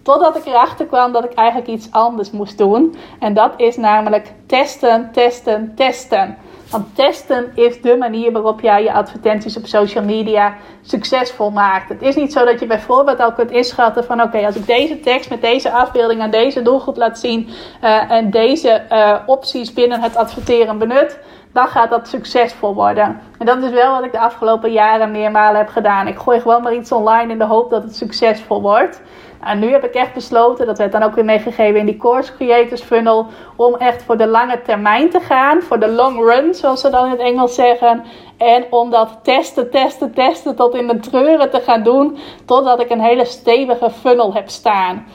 Totdat ik erachter kwam dat ik eigenlijk iets anders moest doen. En dat is namelijk testen, testen, testen. Want testen is de manier waarop jij je advertenties op social media succesvol maakt. Het is niet zo dat je bijvoorbeeld al kunt inschatten van oké, als ik deze tekst met deze afbeelding aan deze doelgroep laat zien uh, en deze uh, opties binnen het adverteren benut, dan gaat dat succesvol worden. En dat is wel wat ik de afgelopen jaren meermalen heb gedaan. Ik gooi gewoon maar iets online in de hoop dat het succesvol wordt. En nu heb ik echt besloten, dat werd dan ook weer meegegeven in die Course Creators Funnel, om echt voor de lange termijn te gaan, voor de long run, zoals ze dan in het Engels zeggen. En om dat testen, testen, testen tot in de treuren te gaan doen, totdat ik een hele stevige funnel heb staan.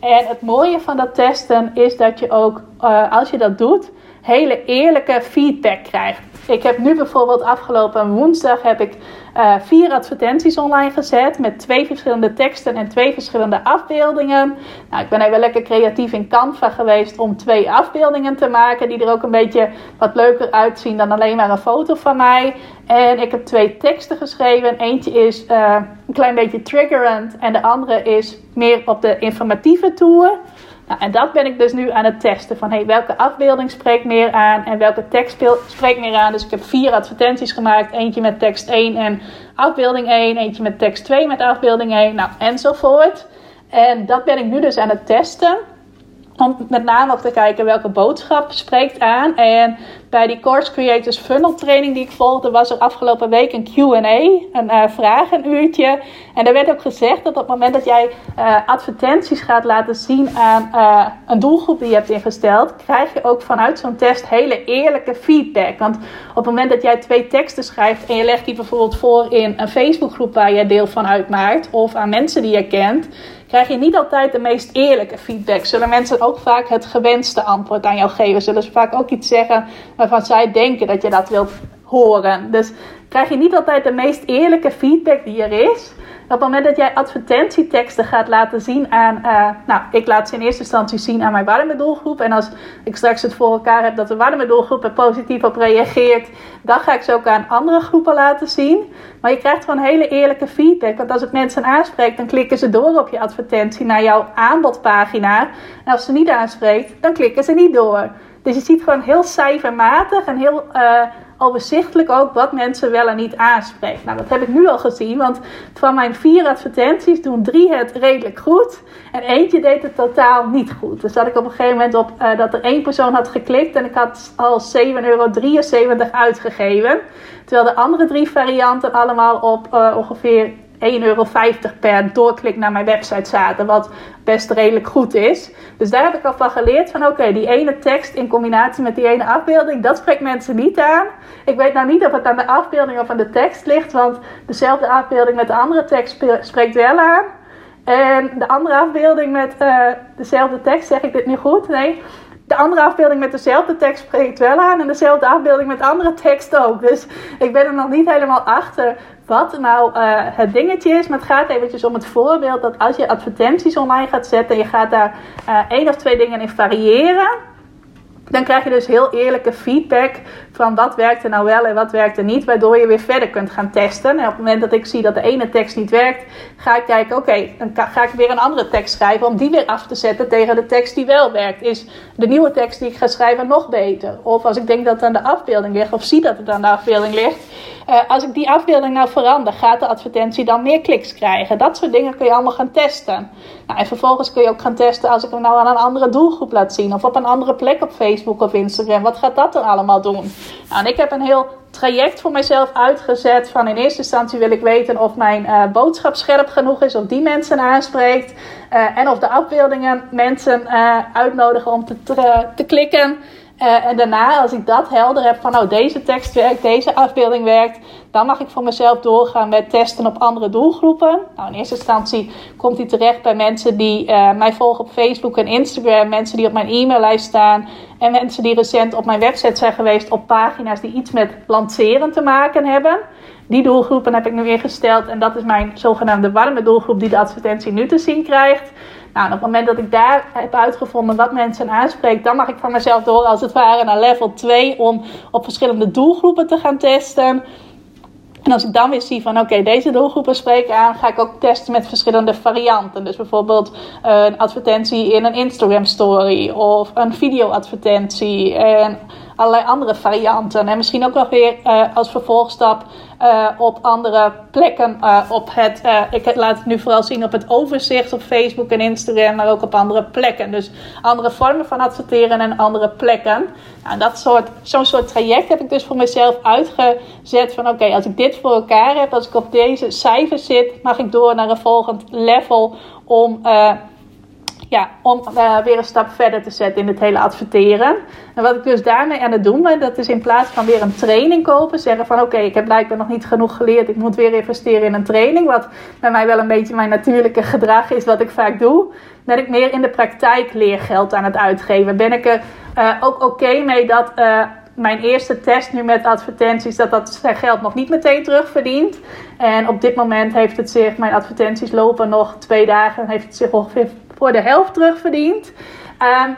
En het mooie van dat testen is dat je ook, uh, als je dat doet, hele eerlijke feedback krijgt. Ik heb nu bijvoorbeeld afgelopen woensdag heb ik uh, vier advertenties online gezet met twee verschillende teksten en twee verschillende afbeeldingen. Nou, ik ben even lekker creatief in Canva geweest om twee afbeeldingen te maken die er ook een beetje wat leuker uitzien dan alleen maar een foto van mij. En ik heb twee teksten geschreven. Eentje is uh, een klein beetje triggerend en de andere is meer op de informatieve toer. Nou, en dat ben ik dus nu aan het testen. Van hey, welke afbeelding spreekt meer aan en welke tekst spreekt meer aan. Dus ik heb vier advertenties gemaakt. Eentje met tekst 1 en afbeelding 1. Eentje met tekst 2 met afbeelding 1. Nou, enzovoort. En dat ben ik nu dus aan het testen. Om met name ook te kijken welke boodschap spreekt aan. En bij die Course Creators Funnel training die ik volgde, was er afgelopen week een QA, een uh, vragenuurtje. En daar werd ook gezegd dat op het moment dat jij uh, advertenties gaat laten zien aan uh, een doelgroep die je hebt ingesteld, krijg je ook vanuit zo'n test hele eerlijke feedback. Want op het moment dat jij twee teksten schrijft en je legt die bijvoorbeeld voor in een Facebookgroep waar je deel van uitmaakt, of aan mensen die je kent krijg je niet altijd de meest eerlijke feedback. Zullen mensen ook vaak het gewenste antwoord aan jou geven? Zullen ze vaak ook iets zeggen waarvan zij denken dat je dat wilt horen? Dus krijg je niet altijd de meest eerlijke feedback die er is op het moment dat jij advertentieteksten gaat laten zien aan, uh, nou, ik laat ze in eerste instantie zien aan mijn warme doelgroep. En als ik straks het voor elkaar heb dat de warme doelgroep er positief op reageert, dan ga ik ze ook aan andere groepen laten zien. Maar je krijgt gewoon hele eerlijke feedback. Want als het mensen aanspreekt, dan klikken ze door op je advertentie naar jouw aanbodpagina. En als ze niet aanspreekt, dan klikken ze niet door. Dus je ziet gewoon heel cijfermatig en heel. Uh, overzichtelijk ook wat mensen wel en niet aanspreekt. Nou, dat heb ik nu al gezien, want van mijn vier advertenties doen drie het redelijk goed. En eentje deed het totaal niet goed. Dus zat ik op een gegeven moment op uh, dat er één persoon had geklikt en ik had al 7,73 euro uitgegeven. Terwijl de andere drie varianten allemaal op uh, ongeveer 1,50 euro per doorklik naar mijn website zaten. Wat best redelijk goed is. Dus daar heb ik al van geleerd van oké, die ene tekst in combinatie met die ene afbeelding, dat spreekt mensen niet aan. Ik weet nou niet of het aan de afbeelding of aan de tekst ligt, want dezelfde afbeelding met de andere tekst spreekt wel aan. En de andere afbeelding met uh, dezelfde tekst, zeg ik dit nu goed? Nee. De andere afbeelding met dezelfde tekst spreekt wel aan en dezelfde afbeelding met andere tekst ook. Dus ik ben er nog niet helemaal achter wat nou uh, het dingetje is. Maar het gaat eventjes om het voorbeeld dat als je advertenties online gaat zetten en je gaat daar uh, één of twee dingen in variëren dan krijg je dus heel eerlijke feedback van wat werkt er nou wel en wat werkt er niet, waardoor je weer verder kunt gaan testen. En op het moment dat ik zie dat de ene tekst niet werkt, ga ik kijken, oké, dan ga ik weer een andere tekst schrijven om die weer af te zetten tegen de tekst die wel werkt. Is de nieuwe tekst die ik ga schrijven nog beter? Of als ik denk dat het aan de afbeelding ligt, of zie dat het aan de afbeelding ligt, uh, als ik die afbeelding nou verander, gaat de advertentie dan meer kliks krijgen? Dat soort dingen kun je allemaal gaan testen. Nou, en vervolgens kun je ook gaan testen als ik hem nou aan een andere doelgroep laat zien, of op een andere plek op Facebook Facebook of Instagram. Wat gaat dat dan allemaal doen? Nou, ik heb een heel traject voor mezelf uitgezet. Van in eerste instantie wil ik weten of mijn uh, boodschap scherp genoeg is, of die mensen aanspreekt. Uh, en of de afbeeldingen mensen uh, uitnodigen om te, te klikken. Uh, en daarna, als ik dat helder heb van nou deze tekst werkt, deze afbeelding werkt, dan mag ik voor mezelf doorgaan met testen op andere doelgroepen. Nou, in eerste instantie komt hij terecht bij mensen die uh, mij volgen op Facebook en Instagram, mensen die op mijn e-maillijst staan en mensen die recent op mijn website zijn geweest op pagina's die iets met lanceren te maken hebben. Die doelgroepen heb ik nu ingesteld en dat is mijn zogenaamde warme doelgroep die de advertentie nu te zien krijgt. Nou, op het moment dat ik daar heb uitgevonden wat mensen aanspreekt, dan mag ik van mezelf door als het ware naar level 2 om op verschillende doelgroepen te gaan testen. En als ik dan weer zie van oké, deze doelgroepen spreken aan, ga ik ook testen met verschillende varianten. Dus bijvoorbeeld een advertentie in een Instagram story of een video advertentie en allerlei andere varianten. En misschien ook nog weer uh, als vervolgstap uh, op andere plekken. Uh, op het, ik laat het nu vooral zien op het overzicht op Facebook en Instagram, maar ook op andere plekken. Dus andere vormen van adverteren en andere plekken. Nou, dat soort, zo'n soort traject heb ik dus voor mezelf uitgezet. Van oké, als ik dit voor elkaar heb, als ik op deze cijfers zit, mag ik door naar een volgend level om ja, om uh, weer een stap verder te zetten in het hele adverteren. En wat ik dus daarmee aan het doen ben, dat is in plaats van weer een training kopen, zeggen van oké, ik heb blijkbaar nog niet genoeg geleerd, ik moet weer investeren in een training, wat bij mij wel een beetje mijn natuurlijke gedrag is, wat ik vaak doe, ben ik meer in de praktijk leergeld aan het uitgeven. Ben ik er uh, ook oké mee dat uh, mijn eerste test nu met advertenties, dat dat zijn geld nog niet meteen terugverdient. En op dit moment heeft het zich, mijn advertenties lopen nog twee dagen, heeft het zich ongeveer voor de helft terugverdiend. Um,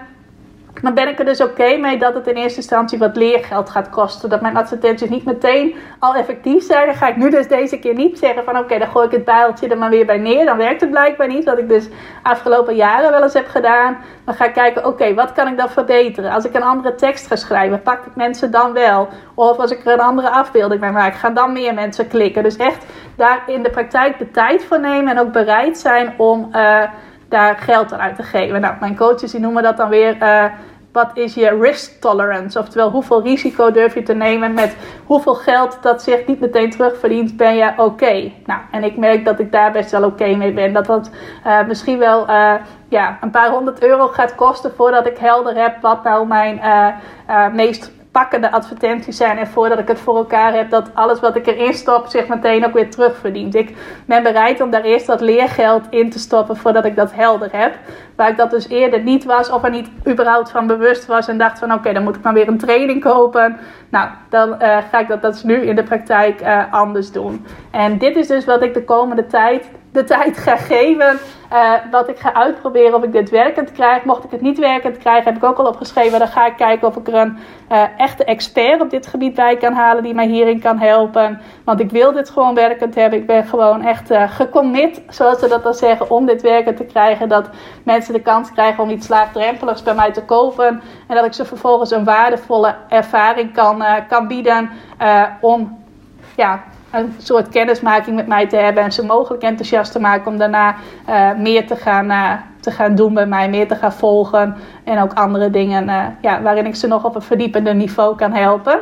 dan ben ik er dus oké mee dat het in eerste instantie wat leergeld gaat kosten. Dat mijn advertenties niet meteen al effectief zijn. Dan ga ik nu dus deze keer niet zeggen van oké, dan gooi ik het bijltje er maar weer bij neer. Dan werkt het blijkbaar niet. Wat ik dus afgelopen jaren wel eens heb gedaan. Dan ga ik kijken, oké, wat kan ik dan verbeteren? Als ik een andere tekst ga schrijven, pak ik mensen dan wel? Of als ik er een andere afbeelding bij maak, gaan dan meer mensen klikken? Dus echt daar in de praktijk de tijd voor nemen en ook bereid zijn om... Uh, daar geld aan uit te geven. Nou, mijn coaches die noemen dat dan weer. Uh, wat is je risk tolerance? Oftewel, hoeveel risico durf je te nemen met hoeveel geld dat zich niet meteen terugverdient, ben je oké? Nou, en ik merk dat ik daar best wel oké mee ben. Dat dat uh, misschien wel uh, ja, een paar honderd euro gaat kosten voordat ik helder heb wat nou mijn meest pakkende advertenties zijn. En voordat ik het voor elkaar heb, dat alles wat ik erin stop zich meteen ook weer terugverdient. Ik ben bereid om daar eerst wat leergeld in te stoppen voordat ik dat helder heb. Waar ik dat dus eerder niet was of er niet überhaupt van bewust was en dacht van oké, dan moet ik maar weer een training kopen. Nou, dan uh, ga ik dat, dat is nu in de praktijk uh, anders doen. En dit is dus wat ik de komende tijd de tijd ga geven. Uh, wat ik ga uitproberen of ik dit werkend krijg. Mocht ik het niet werkend krijgen, heb ik ook al opgeschreven. Dan ga ik kijken of ik er een uh, echte expert op dit gebied bij kan halen. Die mij hierin kan helpen. Want ik wil dit gewoon werkend hebben. Ik ben gewoon echt uh, gecommit, zoals ze dat dan zeggen, om dit werkend te krijgen. Dat mensen de kans krijgen om iets laagdrempeligs bij mij te kopen. En dat ik ze vervolgens een waardevolle ervaring kan, kan bieden. om ja, een soort kennismaking met mij te hebben en ze mogelijk enthousiast te maken om daarna uh, meer te gaan, uh, te gaan doen bij mij, meer te gaan volgen en ook andere dingen uh, ja, waarin ik ze nog op een verdiepende niveau kan helpen.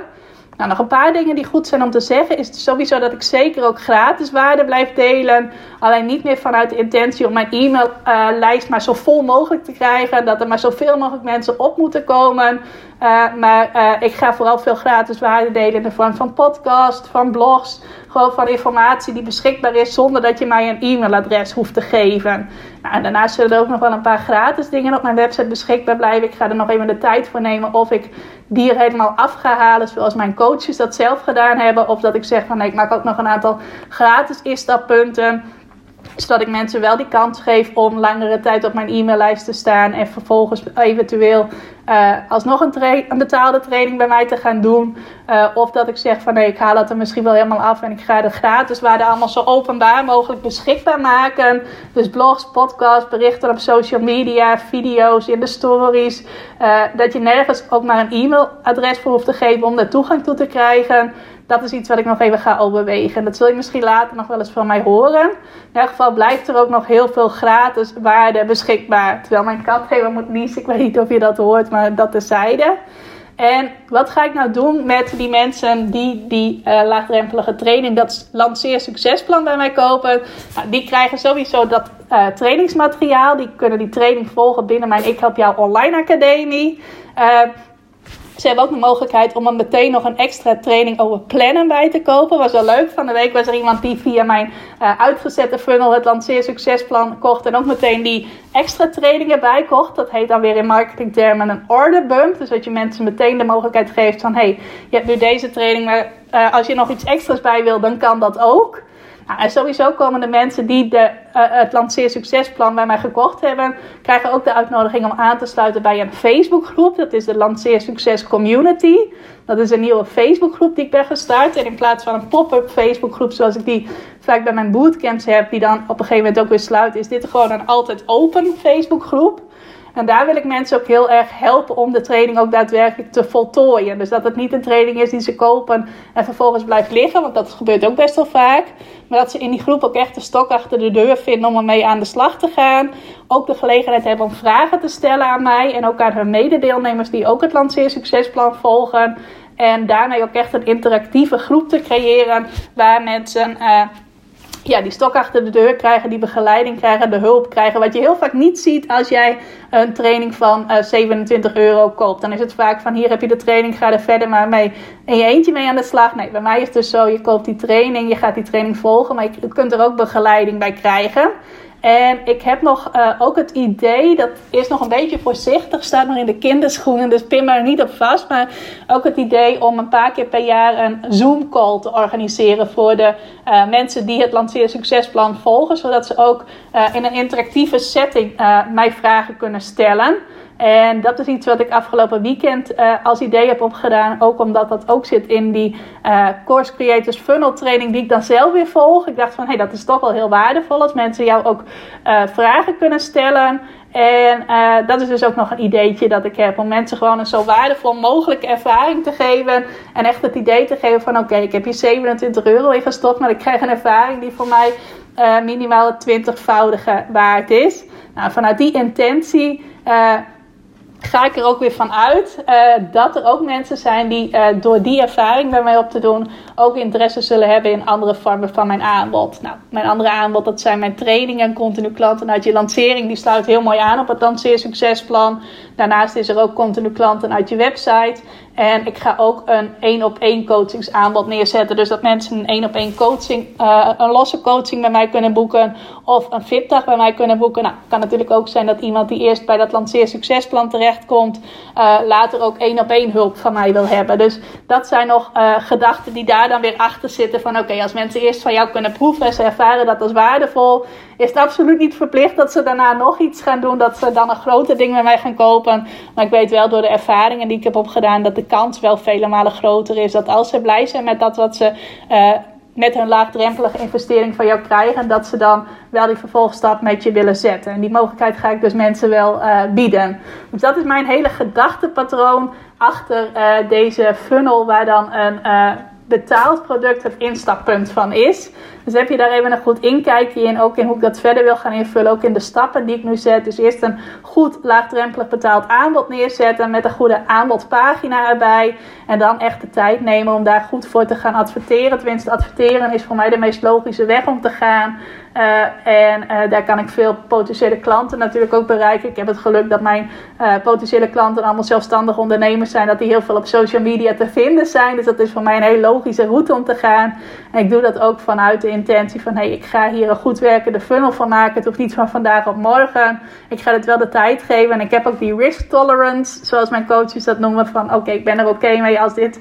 Nou, nog een paar dingen die goed zijn om te zeggen is sowieso dat ik zeker ook gratis waarde blijf delen. Alleen niet meer vanuit de intentie om mijn e-maillijst maar zo vol mogelijk te krijgen. Dat er maar zoveel mogelijk mensen op moeten komen. Uh, maar uh, ik ga vooral veel gratis waarde delen in de vorm van podcast, van blogs. Gewoon van informatie die beschikbaar is zonder dat je mij een e-mailadres hoeft te geven. Nou, daarnaast zullen er ook nog wel een paar gratis dingen op mijn website beschikbaar blijven. Ik ga er nog even de tijd voor nemen of ik die er helemaal af ga halen zoals mijn coaches dat zelf gedaan hebben. Of dat ik zeg van nee, ik maak ook nog een aantal gratis instappunten zodat ik mensen wel die kans geef om langere tijd op mijn e-maillijst te staan. En vervolgens eventueel uh, alsnog een, betaalde training bij mij te gaan doen. Uh, of dat ik zeg van nee, ik haal het er misschien wel helemaal af. En ik ga de gratis waarde allemaal zo openbaar mogelijk beschikbaar maken. Dus blogs, podcasts, berichten op social media, video's in de stories. Uh, dat je nergens ook maar een e-mailadres voor hoeft te geven om daar toegang toe te krijgen dat is iets wat ik nog even ga overwegen. Dat zul je misschien later nog wel eens van mij horen. In elk geval blijft er ook nog heel veel gratis waarde beschikbaar. Terwijl mijn kat helemaal moet niezen. Ik weet niet of je dat hoort, maar dat terzijde. En wat ga ik nou doen met die mensen die die uh, laagdrempelige training, dat lanceer succesplan bij mij kopen? Nou, die krijgen sowieso dat uh, trainingsmateriaal. Die kunnen die training volgen binnen mijn Ik Help Jou Online Academie. Uh, ze hebben ook de mogelijkheid om er meteen nog een extra training over plannen bij te kopen. Was wel leuk. Van de week was er iemand die via mijn uh, uitgezette funnel het lanceer succesplan kocht. En ook meteen die extra trainingen bij kocht. Dat heet dan weer in marketingtermen een order bump. Dus dat je mensen meteen de mogelijkheid geeft van... hey, je hebt nu deze training, maar uh, als je nog iets extra's bij wil, dan kan dat ook. Nou, en sowieso komen de mensen die de, uh, het Lanceer Succesplan bij mij gekocht hebben, krijgen ook de uitnodiging om aan te sluiten bij een Facebookgroep. Dat is de Lanceer Succes Community. Dat is een nieuwe Facebookgroep die ik ben gestart. En in plaats van een pop-up Facebookgroep zoals ik die vaak bij mijn bootcamps heb, die dan op een gegeven moment ook weer sluit, is dit gewoon een altijd open Facebookgroep. En daar wil ik mensen ook heel erg helpen om de training ook daadwerkelijk te voltooien. Dus dat het niet een training is die ze kopen en vervolgens blijft liggen, want dat gebeurt ook best wel vaak. Maar dat ze in die groep ook echt de stok achter de deur vinden om ermee aan de slag te gaan. Ook de gelegenheid hebben om vragen te stellen aan mij en ook aan hun mededeelnemers die ook het Lanceer Succesplan volgen. En daarmee ook echt een interactieve groep te creëren waar mensen. Uh, ja, die stok achter de deur krijgen, die begeleiding krijgen, de hulp krijgen. Wat je heel vaak niet ziet als jij een training van uh, 27 euro koopt. Dan is het vaak van hier heb je de training, ga er verder maar mee in je eentje mee aan de slag. Nee, bij mij is het dus zo, je koopt die training, je gaat die training volgen, maar je kunt er ook begeleiding bij krijgen. En ik heb nog uh, ook het idee, dat is nog een beetje voorzichtig, staat nog in de kinderschoenen, dus pin er niet op vast. Maar ook het idee om een paar keer per jaar een Zoom-call te organiseren voor de uh, mensen die het Lanceer Succesplan volgen. Zodat ze ook uh, in een interactieve setting mij vragen kunnen stellen. En dat is iets wat ik afgelopen weekend uh, als idee heb opgedaan. Ook omdat dat ook zit in die uh, Course Creators Funnel training die ik dan zelf weer volg. Ik dacht van, hé, hey, dat is toch wel heel waardevol als mensen jou ook uh, vragen kunnen stellen. En dat is dus ook nog een ideetje dat ik heb. Om mensen gewoon een zo waardevol mogelijke ervaring te geven. En echt het idee te geven van, oké, ik heb hier 27 euro in gestopt. Maar ik krijg een ervaring die voor mij minimaal het twintigvoudige waard is. Nou, vanuit die intentie ga ik er ook weer van uit uh, dat er ook mensen zijn die uh, door die ervaring bij mij op te doen ook interesse zullen hebben in andere vormen van mijn aanbod. Nou, mijn andere aanbod dat zijn mijn trainingen en continu klanten uit je lancering. Die sluit heel mooi aan op het lanceer succesplan. Daarnaast is er ook continu klanten uit je website. En ik ga ook een één op één coachingsaanbod neerzetten. Dus dat mensen een één op één coaching, uh, een losse coaching bij mij kunnen boeken. Of een VIP-dag bij mij kunnen boeken. Nou, kan natuurlijk ook zijn dat iemand die eerst bij dat lanceer succesplan terechtkomt. Uh, later ook één op één hulp van mij wil hebben. Dus dat zijn nog uh, gedachten die daar dan weer achter zitten. Van oké, als mensen eerst van jou kunnen proeven en ze ervaren dat als waardevol. Is het absoluut niet verplicht dat ze daarna nog iets gaan doen. Dat ze dan een grote ding bij mij gaan kopen. Maar ik weet wel door de ervaringen die ik heb opgedaan dat de kans wel vele malen groter is. Dat als ze blij zijn met dat wat ze uh, met hun laagdrempelige investering van jou krijgen, dat ze dan wel die vervolgstap met je willen zetten. En die mogelijkheid ga ik dus mensen wel uh, bieden. Dus dat is mijn hele gedachtepatroon achter uh, deze funnel, waar dan een betaald product het instappunt van is. Dus heb je daar even een goed inkijkje in, ook in hoe ik dat verder wil gaan invullen, ook in de stappen die ik nu zet. Dus eerst een goed laagdrempelig betaald aanbod neerzetten met een goede aanbodpagina erbij. En dan echt de tijd nemen om daar goed voor te gaan adverteren. Tenminste, adverteren is voor mij de meest logische weg om te gaan. Uh, en uh, daar kan ik veel potentiële klanten natuurlijk ook bereiken. Ik heb het geluk dat mijn uh, potentiële klanten allemaal zelfstandig ondernemers zijn. Dat die heel veel op social media te vinden zijn. Dus dat is voor mij een hele logische route om te gaan. En ik doe dat ook vanuit de intentie van... hey, ik ga hier een goed werkende funnel van maken. Het hoeft niet van vandaag op morgen. Ik ga het wel de tijd geven. En ik heb ook die risk tolerance, zoals mijn coaches dat noemen. Van oké, ik ben er oké mee als dit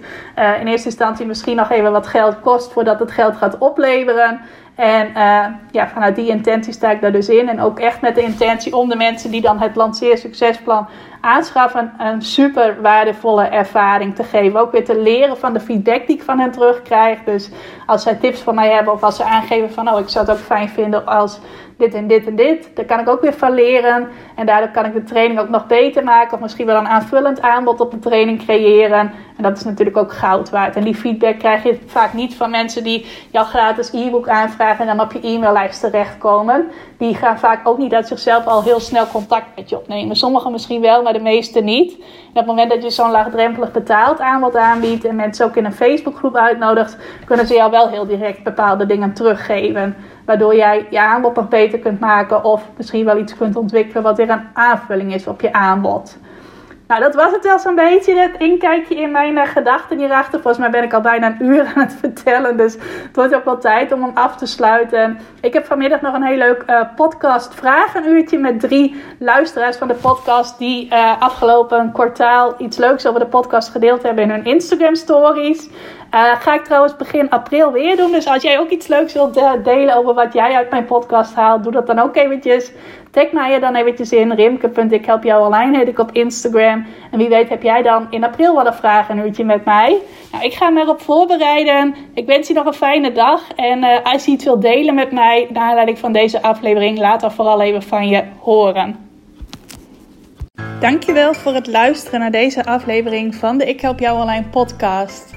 in eerste instantie misschien nog even wat geld kost... voordat het geld gaat opleveren... En uh, ja, vanuit die intentie sta ik daar dus in. En ook echt met de intentie om de mensen die dan het lanceer succesplan aanschaffen, een super waardevolle ervaring te geven. Ook weer te leren van de feedback die ik van hen terugkrijg. Dus als zij tips van mij hebben of als ze aangeven van oh, ik zou het ook fijn vinden als dit en dit en dit. Daar kan ik ook weer van leren. En daardoor kan ik de training ook nog beter maken. Of misschien wel een aanvullend aanbod op de training creëren. En dat is natuurlijk ook goud waard. En die feedback krijg je vaak niet van mensen die jouw gratis e-book aanvragen en dan op je e-maillijst terechtkomen. Die gaan vaak ook niet uit zichzelf al heel snel contact met je opnemen. Sommigen misschien wel, maar de meeste niet. En op het moment dat je zo'n laagdrempelig betaald aanbod aanbiedt en mensen ook in een Facebookgroep uitnodigt, kunnen ze jou wel heel direct bepaalde dingen teruggeven. Waardoor jij je aanbod nog beter kunt maken of misschien wel iets kunt ontwikkelen wat weer een aanvulling is op je aanbod. Nou, dat was het wel zo'n beetje, het inkijkje in mijn uh, gedachten hierachter. Volgens mij ben ik al bijna een uur aan het vertellen, dus het wordt ook wel tijd om hem af te sluiten. Ik heb vanmiddag nog een heel leuk uh, podcast vragenuurtje met drie luisteraars van de podcast die uh, afgelopen kwartaal iets leuks over de podcast gedeeld hebben in hun Instagram stories. Ga ik trouwens begin april weer doen. Dus als jij ook iets leuks wilt delen over wat jij uit mijn podcast haalt, doe dat dan ook eventjes. Tag mij je dan eventjes in. Rimke.ik help jou online heet ik op Instagram. En wie weet heb jij dan in april wel een vraag een uurtje met mij. Nou, ik ga me erop voorbereiden. Ik wens je nog een fijne dag. En uh, als je iets wilt delen met mij, naar aanleiding van deze aflevering, laat dan vooral even van je horen. Dankjewel voor het luisteren naar deze aflevering van de Ik Help Jou Online podcast.